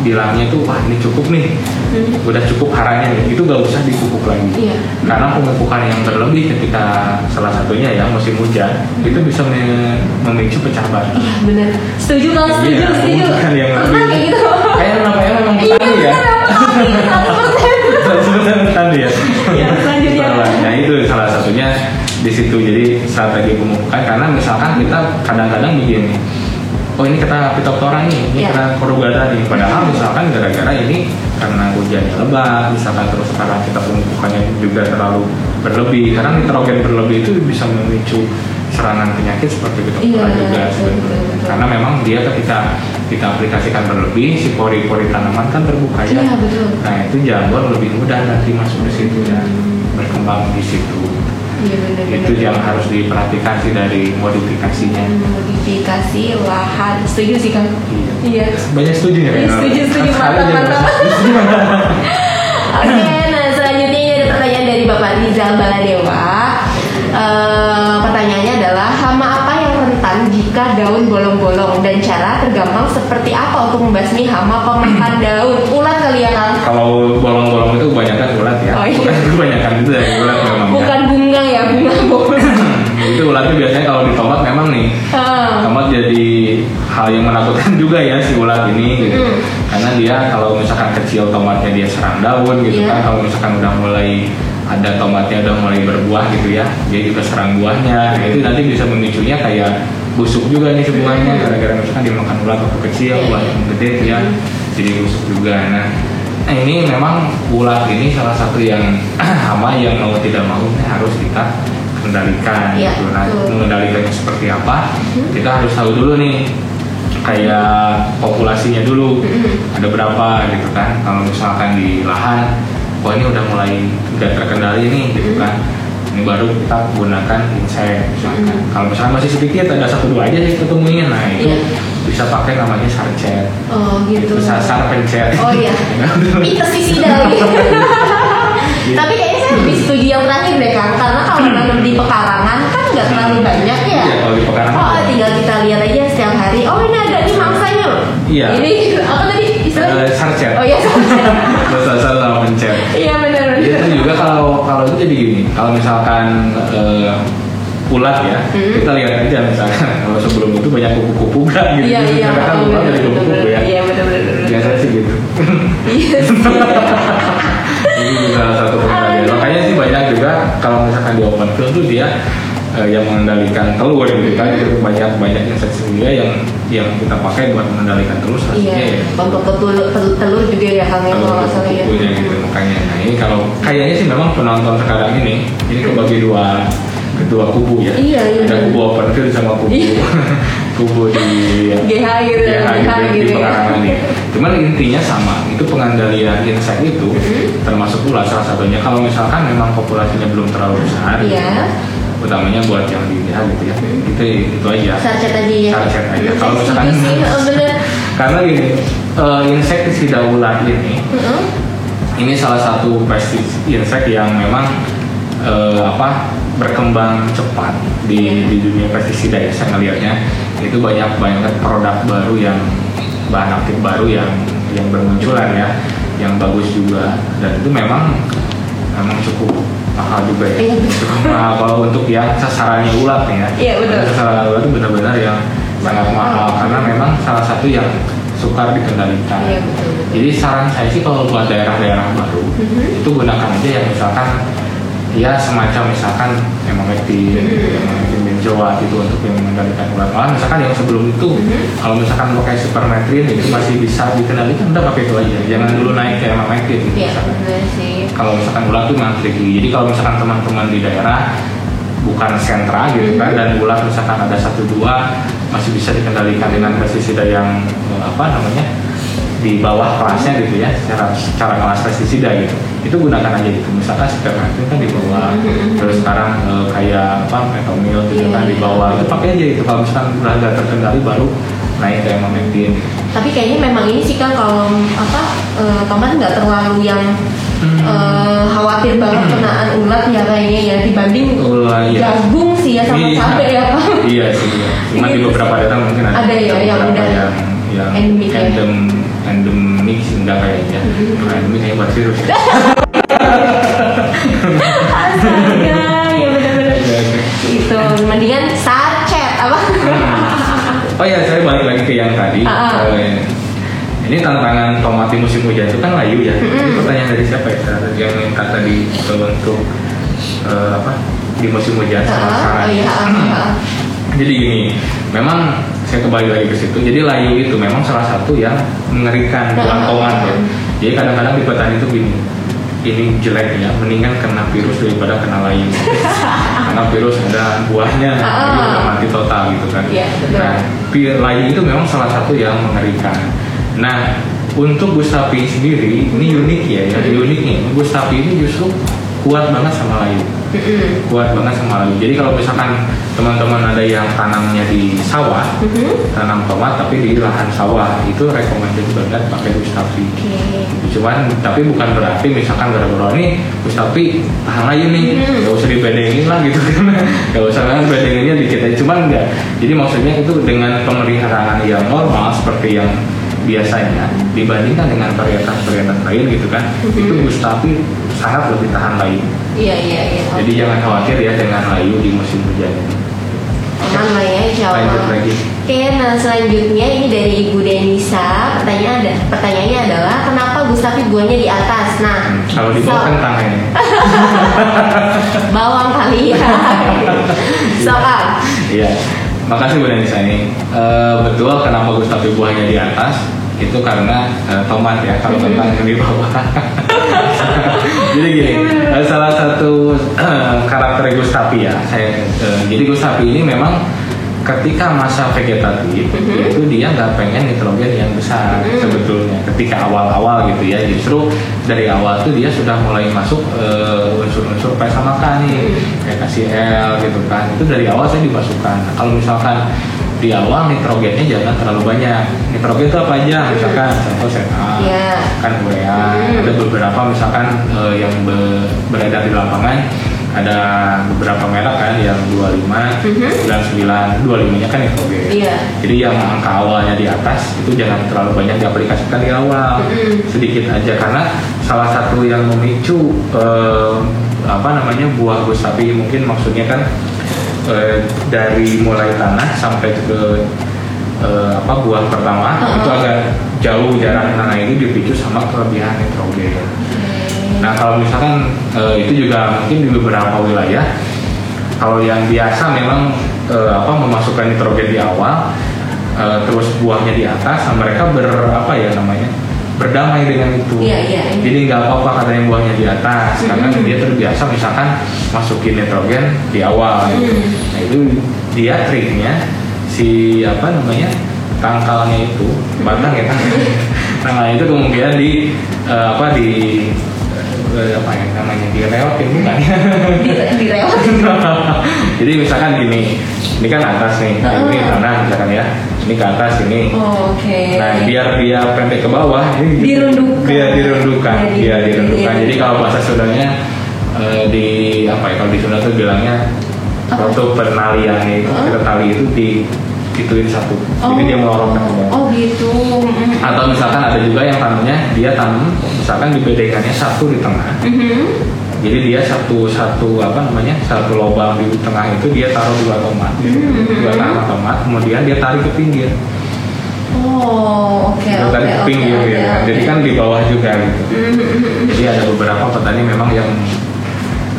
B: bilangnya tuh wah ini cukup nih
A: Hmm.
B: udah cukup haranya nih itu gak usah dipupuk lagi
A: Iya.
B: karena pemupukan yang berlebih ketika salah satunya ya musim hujan itu bisa me- memicu pecah batang
A: Iya benar. Setuju kalau setuju,
B: Iya,
A: setuju.
B: bukan yang lebih-
A: kayak gitu.
B: kayak namanya memang
A: Iya,
B: petani ya
A: benar.
B: Tadi ya.
A: Ya, selanjutnya.
B: Nah itu salah satunya di situ jadi strategi pemupukan karena misalkan kita kadang-kadang begini. Oh ini kena Phytophthora nih, ini
A: Ya.
B: kena Corugata nih. Padahal misalkan gara-gara ini karena hujannya lebat, misalkan terus sekarang kita pemupukannya juga terlalu berlebih. Karena nitrogen berlebih itu bisa memicu serangan penyakit seperti Phytophthora
A: Iya,
B: juga
A: betul,
B: sebenarnya.
A: betul.
B: Karena memang dia ketika kita aplikasikan berlebih, si pori-pori tanaman kan terbuka ya.
A: Iya betul.
B: Nah itu jamur lebih mudah nanti masuk di situ dan berkembang di situ.
A: Iya benar.
B: Itu yang harus diperhatikan sih dari modifikasinya.
A: modifikasi lahan. Setuju sih kang. Iya.
B: Banyak setuju ya?
A: Iya, setuju, setuju. Mantap, mantap. Oke, nah selanjutnya ini ada pertanyaan dari Bapak Rizal Baladewa. Eh, pertanyaannya adalah hama apa yang rentan jika daun bolong-bolong dan cara tergampang seperti apa untuk membasmi hama pemakan daun? Ulat kali ya kang?
B: Kalau bolong-bolong itu kebanyakan ulat ya.
A: Oh, iya.
B: Bukan kebanyakan itu dari ulat memang. ya.
A: Bukan ya,
B: itu ulatnya biasanya kalau di tomat memang nih.
A: Ah,
B: Tomat jadi hal yang menakutkan juga ya si ulat ini gitu.
A: Mm.
B: Karena dia kalau misalkan kecil tomatnya dia serang daun gitu
A: Iya.
B: kan. Kalau misalkan udah mulai ada tomatnya udah mulai berbuah gitu ya, dia juga serang buahnya. Nah, itu nanti bisa memicunya kayak busuk juga nih si buahnya gara-gara misalkan dimakan ulat waktu kecil,
A: Iya,
B: ulat
A: iya.
B: yang gede dia jadi busuk juga. Nah, nah, ini memang ulat ini salah satu yang hama yang mau tidak mau ini harus kita kendalikan
A: Iya,
B: gitu. Nah, mengendalikannya seperti apa?
A: Hmm.
B: Kita harus tahu dulu nih kayak populasinya dulu ada berapa gitu kan kalau misalkan di lahan wah ini udah mulai nggak terkendali nih gitu kan ini baru kita gunakan insek misalkan
A: Mm.
B: kalau misalkan masih sedikit ada satu dua aja sih ketemuin nah itu
A: Iya.
B: Bisa pakai namanya sarcet
A: Oh gitu.
B: bisa sar pencet
A: Oh iya. Pestisida lagi. Tapi kayaknya saya lebih setuju yang terakhir deh Kang Karena kalau nanam di pekarangan kan nggak terlalu banyak ya
B: Iya, kalau di pekarangan.
A: Oh tinggal kita lihat aja setiap hari Oh ini ada nih mangsanya loh
B: Iya.
A: Ini apa tadi istilahnya?
B: Eh, sarcet
A: Oh iya sarcet
B: Terus asal sama pencet
A: Iya benar
B: Iya itu juga kalau kalau itu jadi gini kalau misalkan eh, ulat ya.
A: Hmm.
B: kita lihat aja misalkan kalau sebelum itu banyak kupu-kupu kan gitu.
A: Iya iya
B: karena kan dari kupu-kupu ya.
A: Iya benar benar benar.
B: biasanya sih gitu.
A: Iya
B: ini juga salah satu pengendalian. Makanya sih banyak juga kalau misalkan di open field tuh dia eh, yang mengendalikan telur gitu kan.
A: Hmm.
B: itu banyak banyak insektisida yang yang kita pakai buat mengendalikan telur hasilnya
A: Iya
B: ya.
A: Untuk telur, telur, juga ya Kang ya
B: kalau
A: salah ya.
B: gitu makanya. Nah ini kalau kayaknya sih memang penonton sekarang ini ini kebagi dua kedua kubu ya.
A: Iya, iya.
B: ada kubu open field sama kubu.
A: Iya.
B: kubu di
A: GH gitu
B: ya,
A: GH
B: gitu, di
A: gitu ya.
B: pekarangan nih cuman intinya sama itu pengendalian insek itu
A: Mm-hmm.
B: termasuk ulat salah satunya kalau misalkan memang populasinya belum terlalu besar
A: Iya.
B: utamanya buat yang di GH gitu ya. Itu itu aja.
A: Sarcet aja ya.
B: Sarcet aja.
A: Saya
B: Kalau misalkan-
A: sih, oh, bener.
B: Karena gini eh, insektisida ulat ini
A: Heeh.
B: ini salah satu pestis insek yang memang eh, apa berkembang cepat di, di dunia pestisida ya saya ngelihatnya. Itu banyak banyak produk baru yang bahan aktif baru yang yang bermunculan ya yang bagus juga. Dan itu memang memang cukup mahal juga ya.
A: Iya,
B: cukup mahal. Kalau untuk yang sasarannya ulat nih ya.
A: Iya, betul.
B: Sasaran ulat itu benar-benar yang sangat mahal. Karena memang salah satu yang sukar dikendalikan.
A: Iya betul betul.
B: Jadi saran saya sih kalau buat daerah-daerah baru
A: Mhm.
B: itu gunakan aja yang misalkan ya semacam misalkan emamectin,
A: Mhm.
B: emamectin benzoat itu untuk yang mengendalikan ulat. Malah misalkan yang sebelum itu
A: Mhm.
B: kalau misalkan pakai supermetrin itu masih bisa dikendalikan udah pakai itu aja. Jangan dulu naik ke emamectin gitu
A: Iya
B: misalkan. Kalau misalkan ulat tuh tricky. Jadi kalau misalkan teman-teman di daerah bukan sentra gitu kan
A: Mhm.
B: dan ulat misalkan ada satu dua masih bisa dikendalikan dengan pestisida yang eh, apa namanya di bawah kelasnya gitu ya secara secara kelas pestisida gitu itu gunakan aja gitu misalkan spermatin kan di bawah
A: Mhm.
B: terus sekarang eh, kayak apa metomil gitu
A: Iya,
B: kan di bawah itu pakai aja itu kalau misalkan udah agak terkendali baru naik ke emamectin
A: tapi kayaknya memang ini sih kan kalau apa tomat nggak terlalu yang
B: Hmm.
A: eh, khawatir banget kenaan ulat ya kayaknya ya dibanding
B: Ulah, iya.
A: jagung sih ya sama
B: Iya.
A: cabai ya Pak.
B: iya sih iya. cuma di
A: Gitu
B: beberapa daerah mungkin ada
A: Ada ya, yang udah
B: yang yang
A: endemik ya.
B: Endem endemik sih enggak kayaknya. Kalau endemik kayaknya buat virus ya.
A: Astaga, ya benar-benar
B: Iya, iya.
A: itu mendingan sarcet apa
B: Hmm. Oh ya, saya balik lagi ke yang tadi.
A: Ah, ah.
B: Eh, ini tantangan tomat di musim hujan itu kan layu ya. Ini
A: Mm-mm.
B: pertanyaan dari siapa ya? Yang minta tadi untuk eh, apa di musim hujan sama
A: Ah,
B: sekarang.
A: oh iya.
B: Jadi gini, memang saya kembali lagi ke situ. Jadi layu itu memang salah satu yang mengerikan tomat ya. Jadi kadang-kadang di petani itu gini, ini jelek ya, mendingan kena virus daripada kena layu. Karena virus ada buahnya,
A: Ah, ah.
B: jadi udah mati total gitu kan.
A: Iya, betul.
B: Nah, layu itu memang salah satu yang mengerikan. Nah, untuk Gustavi sendiri ini unik ya, yang uniknya Gustavi ini justru kuat banget sama layu Kuat banget sama layu. Jadi kalau misalkan teman-teman ada yang tanamnya di sawah,
A: Mhm.
B: tanam tomat tapi di lahan sawah, itu recommended banget pakai Gustavi.
A: Oke.
B: Cuman tapi bukan berarti misalkan gara-gara ini Gustavi tahan layu nih,
A: Hmm.
B: gak usah dibedengin lah gitu kan, gak usah kan bedenginnya dikit aja. Cuman enggak. Jadi maksudnya itu dengan pemeliharaan yang normal seperti yang biasanya dibandingkan dengan varietas-varietas lain gitu kan, itu Gustavi sangat lebih tahan layu.
A: Iya iya iya.
B: Jadi jangan khawatir ya dengan layu di musim hujan.
A: Aman lah ya insya Allah.
B: Lanjut lagi.
A: Oke, nah selanjutnya ini dari Ibu Denisa. Pertanyaan ada, pertanyaannya adalah kenapa Gustavi buahnya di atas? Nah,
B: Hmm, Kalau di bawah
A: so-
B: kentang ini.
A: bawang kali ya. so, Kang.
B: Iya. Makasih Bu Denisa ini. Eh, betul kenapa Gustavi buahnya di atas? Itu karena eh, tomat ya, kalau kentang di bawah. jadi gini, eh, salah satu eh, karakter Gustavi ya. Saya, eh, jadi Gustavi ini memang ketika masa vegetatif
A: Mhm.
B: itu dia nggak pengen nitrogen yang besar
A: Mhm.
B: sebetulnya ketika awal-awal gitu ya justru dari awal tuh dia sudah mulai masuk unsur-unsur P sama K nih
A: Mhm.
B: kayak KCl gitu kan itu dari awal saya dimasukkan Nah, kalau misalkan di awal nitrogennya jangan terlalu banyak nitrogen itu apa aja misalkan contoh CNA
A: Iya.
B: kan urea
A: Mhm.
B: ada beberapa misalkan eh, yang be- beredar di lapangan ada beberapa merek kan yang 25
A: Mhm.
B: 99 25 nya kan nitrogen
A: Iya.
B: jadi yang angka awalnya di atas itu jangan terlalu banyak diaplikasikan di awal
A: Mhm.
B: sedikit aja karena salah satu yang memicu eh, apa namanya buah gustapi mungkin maksudnya kan eh, dari mulai tanah sampai ke eh, apa buah pertama
A: Uh-uh.
B: itu agak jauh jarak tanah ini dipicu sama kelebihan nitrogen. Nah kalau misalkan eh, itu juga mungkin di beberapa wilayah kalau yang biasa memang eh, apa memasukkan nitrogen di awal eh, terus buahnya di atas, nah, mereka ber apa ya namanya berdamai dengan itu.
A: Iya, iya, iya.
B: Jadi nggak apa-apa katanya buahnya di atas karena
A: Mhm.
B: dia terbiasa misalkan masukin nitrogen di awal. gitu.
A: Mhm.
B: Nah itu dia triknya si apa namanya tangkalnya itu batang ya kan tangkalnya itu kemudian di eh, apa di apa ya namanya direokin bukan
A: Di- direwat.
B: jadi misalkan gini ini kan atas nih
A: Heeh.
B: ini tanah misalkan ya ini ke atas ini
A: Oh, Oke.
B: Nah, biar dia pendek ke bawah, ini
A: Dirundukkan.
B: Dia dirundukkan,
A: Iya,
B: dia
A: di-
B: dirundukkan. Jadi kalau bahasa Sundanya eh, di apa ya? Kalau di Sunda tuh bilangnya
A: Apa?
B: waktu penalian itu, kita tali itu di ituin satu. Jadi dia melorotkan ke bawah.
A: Oh gitu.
B: Atau misalkan ada juga yang tanamnya dia tanam misalkan dibedakannya satu di tengah.
A: Mhm.
B: Jadi dia satu satu apa namanya satu lubang di tengah itu dia taruh dua tomat,
A: Hmm.
B: dua tanah tomat, kemudian dia tarik ke pinggir.
A: Oh oke oke.
B: pinggir
A: oke,
B: gitu kan.
A: oke.
B: Jadi kan di bawah juga gitu.
A: Mhm.
B: Jadi ada beberapa petani memang yang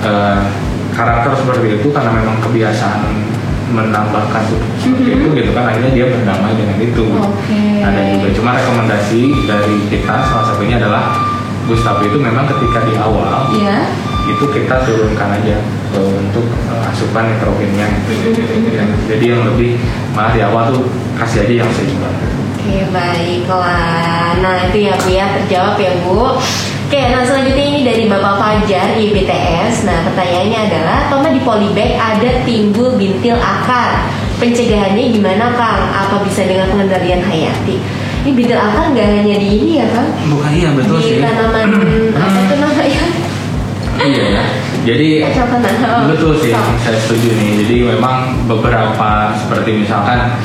B: eh, karakter seperti itu karena memang kebiasaan menambahkan seperti
A: Mhm.
B: itu gitu kan akhirnya dia berdamai dengan itu.
A: Oke.
B: Ada juga cuma rekomendasi dari kita salah satunya adalah Gustav itu memang ketika di awal
A: Iya.
B: itu kita turunkan aja eh, untuk eh, asupan nitrogennya. Ya, jadi yang lebih malah di awal tuh kasih aja yang seimbang.
A: Oke baiklah. Nah itu ya Bu ya terjawab ya Bu. Oke, nah selanjutnya ini dari Bapak Fajar IBTS. Nah pertanyaannya adalah tomat di polybag ada timbul bintil akar. Pencegahannya gimana Kang? Apa bisa dengan pengendalian hayati? Ini bintil akar nggak hanya di ini ya Kang?
B: Bukan iya betul
A: di
B: sih.
A: tanaman apa tuh namanya?
B: Iya ya. Jadi.
A: Oh,
B: betul sih,
A: so.
B: saya setuju nih. Jadi memang beberapa seperti misalkan,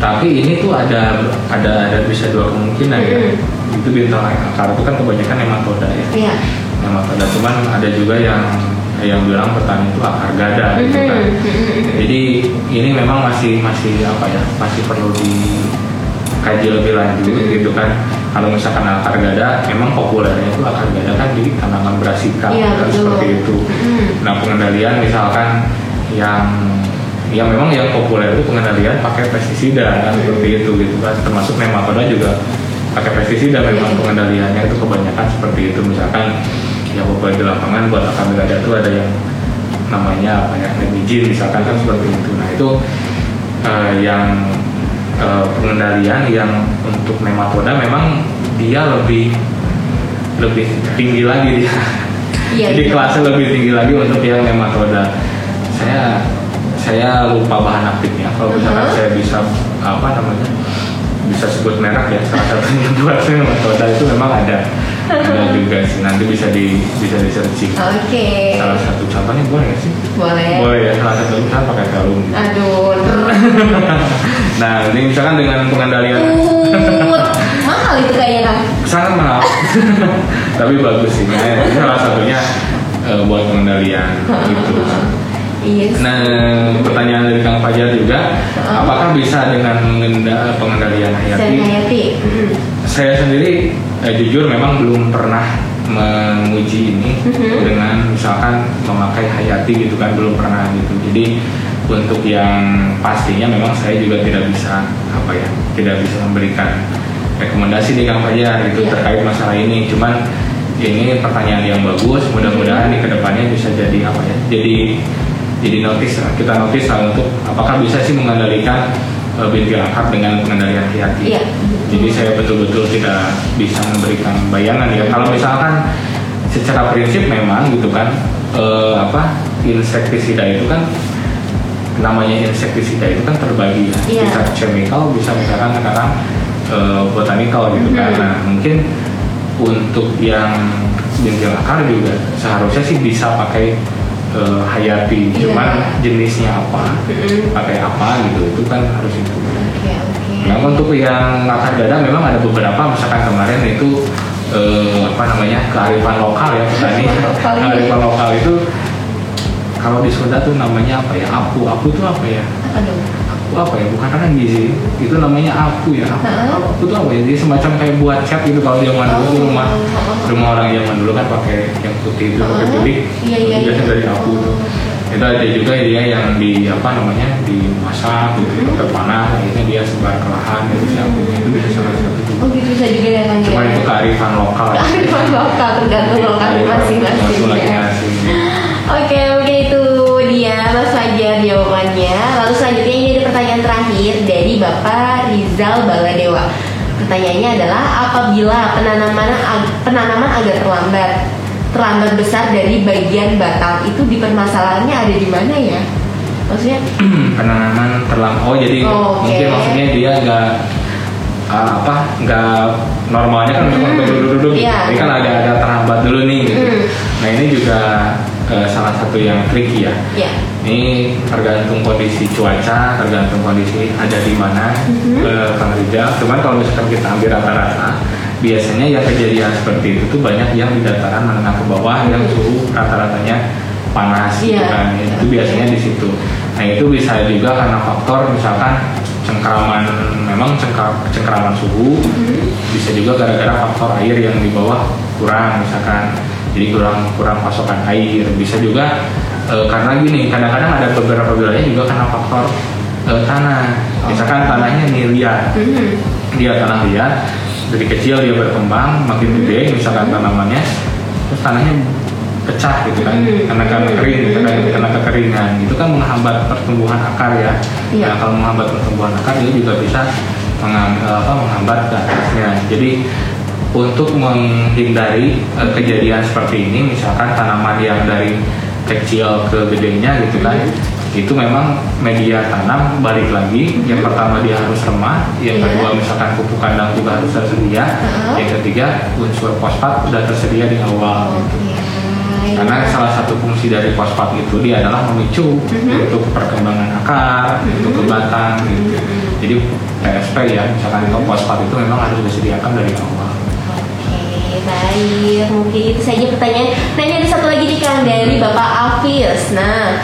B: tapi ini tuh ada ada ada bisa dua kemungkinan ya. Itu bintang akar itu kan kebanyakan nematoda ya.
A: Iya.
B: Nematoda cuman ada juga yang yang bilang petani itu akar gada gitu kan.
A: Mhm.
B: Jadi ini memang masih masih apa ya masih perlu dikaji lebih lanjut
A: Mhm.
B: gitu kan. Kalau misalkan akar gada, memang populernya itu akar gada kan di tanaman brasika
A: Iya,
B: kan seperti itu.
A: Mhm.
B: Nah pengendalian misalkan yang yang memang yang populer itu pengendalian pakai pestisida kan seperti itu gitu kan termasuk nematoda juga pakai pestisida memang pengendaliannya itu kebanyakan seperti itu. Misalkan yang populer di lapangan buat akar gada itu ada yang namanya apa ya nebijin misalkan kan seperti itu. Nah itu eh, yang eh, pengendalian yang untuk nematoda memang dia lebih lebih tinggi lagi. Dia
A: Iya,
B: jadi
A: iya.
B: kelasnya lebih tinggi lagi untuk yang nematoda saya saya lupa bahan aktifnya. Kalau misalkan
A: Uh-huh.
B: saya bisa apa namanya bisa sebut merek ya salah satunya buat nematoda itu memang ada ada juga sih nanti bisa di bisa di searching
A: Oke.
B: salah satu contohnya boleh nggak sih
A: Boleh.
B: boleh ya salah satu misalnya pakai kalung
A: Aduh.
B: nah ini misalkan dengan pengendalian.
A: Mahal itu kayaknya Kang.
B: sangat mahal tapi bagus sih nah, salah satunya eh, buat pengendalian gitu
A: Iya.
B: nah pertanyaan dari Kang Fajar juga
A: Uh-uh.
B: apakah bisa dengan pengendalian hayati
A: Hayati. Mm.
B: saya sendiri eh, jujur memang belum pernah menguji ini
A: Mhm.
B: dengan misalkan memakai hayati gitu kan belum pernah gitu jadi untuk yang pastinya memang saya juga tidak bisa apa ya tidak bisa memberikan rekomendasi nih Kang Fajar gitu
A: Iya.
B: terkait masalah ini cuman ini pertanyaan yang bagus mudah-mudahan di ke depannya bisa jadi apa ya jadi jadi notice lah, kita notice lah untuk apakah bisa sih mengendalikan uh, bintil akar dengan pengendalian hati-hati.
A: Iya.
B: Jadi saya betul-betul tidak bisa memberikan bayangan ya. Kalau misalkan secara prinsip memang gitu kan eh, apa insektisida itu kan namanya insektisida itu kan terbagi ya.
A: Iya.
B: Bisa chemical, bisa misalkan sekarang eh, botanical gitu kan.
A: Mhm.
B: Nah, mungkin untuk yang bintil akar juga seharusnya sih bisa pakai eh, hayati.
A: Iya.
B: Cuman jenisnya apa,
A: Mm-mm.
B: pakai apa gitu itu kan harus itu.
A: Oke oke.
B: Nah untuk yang akar dada memang ada beberapa misalkan kemarin itu eh, apa namanya kearifan lokal ya petani
A: Kearifan lokal,
B: kearifan lokal itu kalau di Sunda tuh namanya apa ya apu apu tuh apa ya apu apa ya bukan kan gizi itu namanya apu ya
A: Heeh.
B: apu tuh apa ya jadi semacam kayak buat cat gitu kalau zaman dulu tuh
A: Oh.
B: rumah rumah orang zaman dulu kan pakai yang putih itu pakai bilik
A: Iya, iya, iya.
B: dari apu tuh itu ada juga dia yang di apa namanya dimasak gitu
A: Hmm.
B: pakai panah akhirnya dia sebar ke lahan gitu si apunya itu bisa salah satu
A: Oh gitu bisa juga ya kan
B: cuma
A: ya.
B: itu kearifan lokal ya.
A: Kearifan lokal tergantung lokal masing-masing. Ya. Oke mungkin itu dia Mas Fajar jawabannya. Lalu selanjutnya ini ada pertanyaan terakhir dari Bapak Rizal Baladewa. Pertanyaannya adalah apabila penanaman ag- penanaman agak terlambat, terlambat besar dari bagian batang itu di permasalahannya ada di mana ya? Maksudnya
B: penanaman terlam oh jadi
A: Oh, oke.
B: mungkin maksudnya dia nggak ah, apa nggak normalnya kan
A: Hmm.
B: duduk-duduk
A: Iya.
B: ini kan ada ada terhambat dulu nih gitu.
A: Hmm.
B: nah ini juga eh, salah satu yang tricky ya
A: ya.
B: Ini tergantung kondisi cuaca tergantung kondisi ada di mana
A: Mhm.
B: eh, Kang Rizal cuman kalau misalkan kita ambil rata-rata biasanya yang kejadian seperti itu tuh banyak yang di dataran menengah ke bawah yang suhu rata-ratanya panas gitu
A: Iya.
B: kan. Itu biasanya di situ. Nah itu bisa juga karena faktor misalkan cengkraman memang cengkra- cengkraman suhu.
A: Mhm.
B: bisa juga gara-gara faktor air yang di bawah kurang misalkan. Jadi kurang kurang pasokan air. Bisa juga eh, karena gini kadang-kadang ada beberapa wilayah juga karena faktor eh, tanah. Misalkan tanahnya ini liat
A: Mhm.
B: dia tanah liat dari kecil dia berkembang makin gede misalkan tanamannya terus tanahnya pecah gitu kan karena karena kering gitu kan karena kekeringan. Itu kan menghambat pertumbuhan akar ya.
A: Iya.
B: nah kalau menghambat pertumbuhan akar dia juga bisa mengham- eh, apa, menghambat ke atasnya. Jadi untuk menghindari kejadian seperti ini misalkan tanaman yang dari kecil ke gedenya gitu kan
A: Hmm.
B: itu memang media tanam balik lagi yang pertama dia harus remah yang
A: Iya.
B: kedua misalkan pupuk kandang juga harus tersedia
A: Heeh.
B: yang ketiga unsur fosfat sudah tersedia di awal gitu. Karena salah satu fungsi dari fosfat itu dia adalah memicu
A: Mhm.
B: untuk perkembangan akar untuk ke batang gitu jadi PSP ya misalkan itu fosfat itu memang harus disediakan dari awal
A: Oke, baik. Mungkin itu saja pertanyaan. Nah, ini ada satu lagi nih Kang dari Bapak Afis. Nah,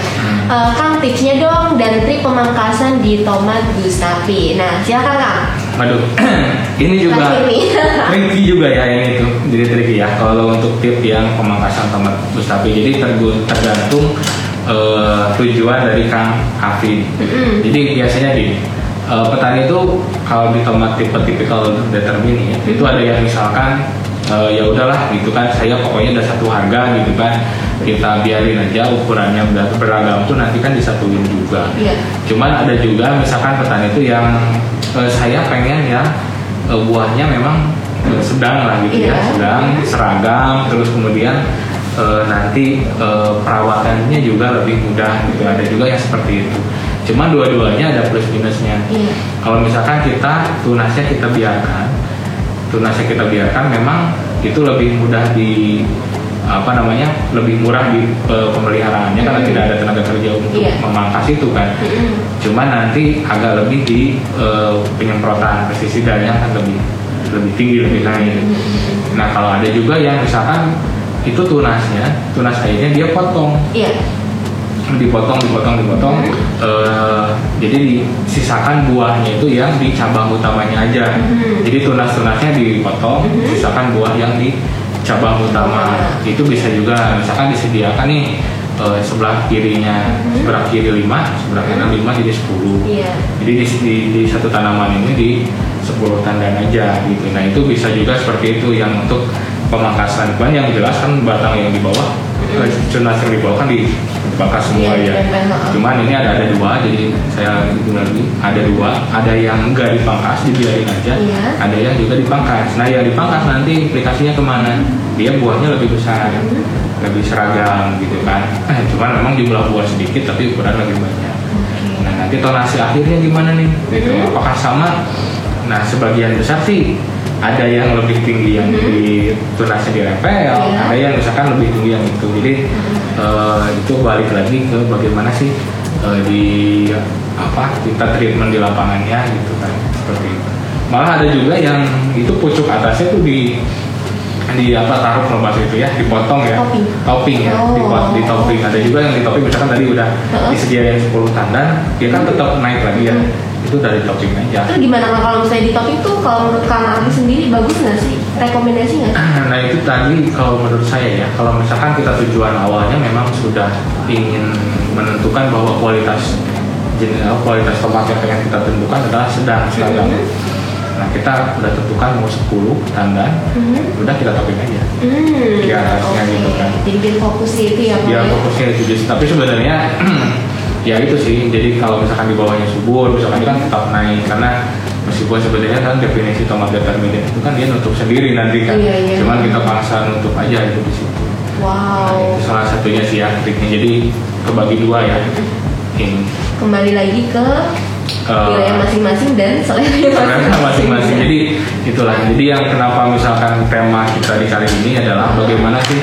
A: eh, Kang tipsnya dong dan trik pemangkasan di tomat Gustavi. Nah, silakan Kang.
B: Waduh, ini juga tricky juga ya ini tuh, jadi tricky ya. Kalau untuk tip yang pemangkasan tomat Gustavi, jadi tergantung eh, tujuan dari Kang Afi.
A: Mm-mm.
B: Jadi biasanya gini, eh, petani itu kalau di tomat tipe tipikal determine ya, itu ada yang misalkan eh, ya udahlah gitu kan, saya pokoknya ada satu harga gitu kan, kita biarin aja ukurannya ber- beragam tuh nanti kan disatuin juga.
A: Iya.
B: Cuman ada juga misalkan petani itu yang eh, saya pengen ya eh, buahnya memang eh, sedang lah gitu
A: Iya.
B: ya, sedang seragam, terus kemudian eh, nanti eh, perawatannya juga lebih mudah gitu. Ada juga yang seperti itu. Cuman dua-duanya ada plus minusnya.
A: Iya.
B: Kalau misalkan kita tunasnya kita biarkan, tunasnya kita biarkan, memang itu lebih mudah di apa namanya lebih murah di pemeliharaannya karena tidak ada tenaga kerja untuk
A: Iya.
B: memangkas itu kan.
A: Mm-mm.
B: Cuman nanti agak lebih di eh, penyemprotan pestisidanya kan lebih lebih tinggi lebih naik. Nah kalau ada juga yang misalkan itu tunasnya, tunas airnya dia potong,
A: Iya.
B: Dipotong, dipotong, dipotong. eh, jadi disisakan buahnya itu yang di cabang utamanya aja.
A: Mhm.
B: Jadi tunas-tunasnya dipotong,
A: Mhm.
B: sisakan buah yang di cabang utama. Itu bisa juga misalkan disediakan nih eh, sebelah kirinya,
A: Mhm.
B: sebelah kiri 5, sebelah kanan 5 jadi 10.
A: Iya.
B: Jadi di, di, di satu tanaman ini di 10 tandan aja gitu. Nah itu bisa juga seperti itu yang untuk pemangkasan. Cuman yang jelas kan batang yang di bawah, eh, tunas yang di bawah kan di dipangkas semua ya. Cuman ini ada ada dua, jadi saya itu lagi ada dua, ada yang enggak dipangkas dibiarin aja,
A: Iya.
B: ada yang juga dipangkas. Nah yang dipangkas nanti implikasinya ke mana? Dia buahnya lebih besar,
A: Hmm.
B: lebih seragam gitu kan. Eh, cuman memang jumlah buah sedikit tapi ukuran lebih banyak. Nah nanti tonasi akhirnya gimana nih? Gitu.
A: Mhm.
B: Apakah sama? Nah sebagian besar sih ada yang lebih tinggi yang
A: Mhm.
B: di tunasi
A: Iya.
B: ada yang misalkan lebih tinggi yang itu. Jadi eh, itu balik lagi ke bagaimana sih eh, di apa kita treatment di lapangannya gitu kan seperti itu. Malah ada juga yang itu pucuk atasnya tuh di di apa taruh bahasa itu ya dipotong ya
A: Topping.
B: topping ya
A: Oh.
B: dipot- di topping ada juga yang di topping misalkan tadi udah
A: Heeh.
B: disediain 10 tandan dia kan tetap naik lagi ya
A: Hmm.
B: itu dari topping aja
A: Itu gimana kalau misalnya di topping tuh kalau menurut Kang sendiri bagus nggak sih? Rekomendasi nggak?
B: nah itu tadi kalau menurut saya ya kalau misalkan kita tujuan awalnya memang sudah ingin menentukan bahwa kualitas jenis kualitas tomat yang pengen kita tentukan adalah sedang sedang
A: Mhm.
B: nah kita udah tentukan mau 10 tandan
A: Mhm.
B: udah kita topping aja
A: Hmm,
B: Di atasnya
A: oke.
B: gitu kan.
A: Jadi biar fokus itu ya
B: dia
A: ya?
B: fokusnya itu just tapi sebenarnya ya itu sih jadi kalau misalkan di bawahnya subur misalkan dia kan tetap naik karena meskipun sebenarnya kan definisi tomat determinate itu kan dia nutup sendiri nanti kan
A: Iya, iya.
B: cuman kita paksa nutup aja itu di situ Nah,
A: Wow.
B: itu salah satunya sih ya triknya jadi kebagi dua ya ini
A: Kembali lagi ke
B: Eh,
A: wilayah masing-masing dan selera
B: masing-masing. Jadi itulah. Jadi yang kenapa misalkan tema kita di kali ini adalah bagaimana sih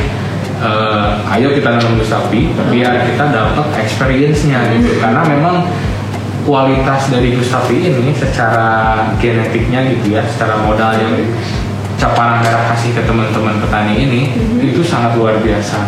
B: eh, ayo kita nanam Gustavi, tapi ya kita dapat experience-nya gitu. Karena memang kualitas dari Gustavi ini secara genetiknya gitu ya, secara modal yang Caparan Merah kasih ke teman-teman petani ini itu sangat luar biasa.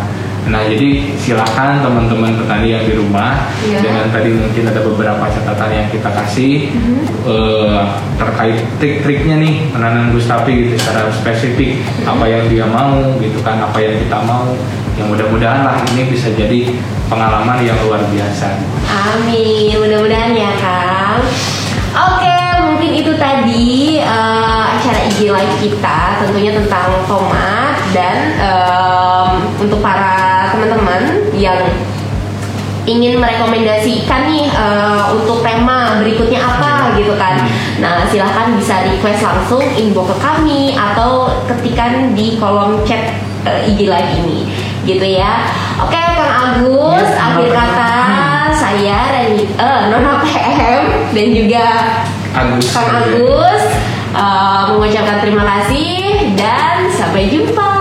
B: Nah, jadi silakan teman-teman petani yang di rumah
A: Iya.
B: dengan tadi mungkin ada beberapa catatan yang kita kasih eh, terkait trik-triknya nih menanam Gustavi gitu secara spesifik apa yang dia mau gitu kan apa yang kita mau. Yang mudah-mudahan lah ini bisa jadi pengalaman yang luar biasa.
A: Amin, mudah-mudahan Live kita tentunya tentang tomat dan em, untuk para teman-teman yang ingin merekomendasikan nih eh, untuk tema berikutnya apa gitu kan. Nah, silahkan bisa request langsung inbox ke kami atau ketikan di kolom chat eh, IG Live ini gitu ya. Oke, Kang Agus,
B: Ya,
A: akhir
B: sama-sama.
A: kata saya Rani, eh, Nona PM dan juga
B: Agus
A: Kang Agus eh, mengucapkan terima kasih dan sampai jumpa.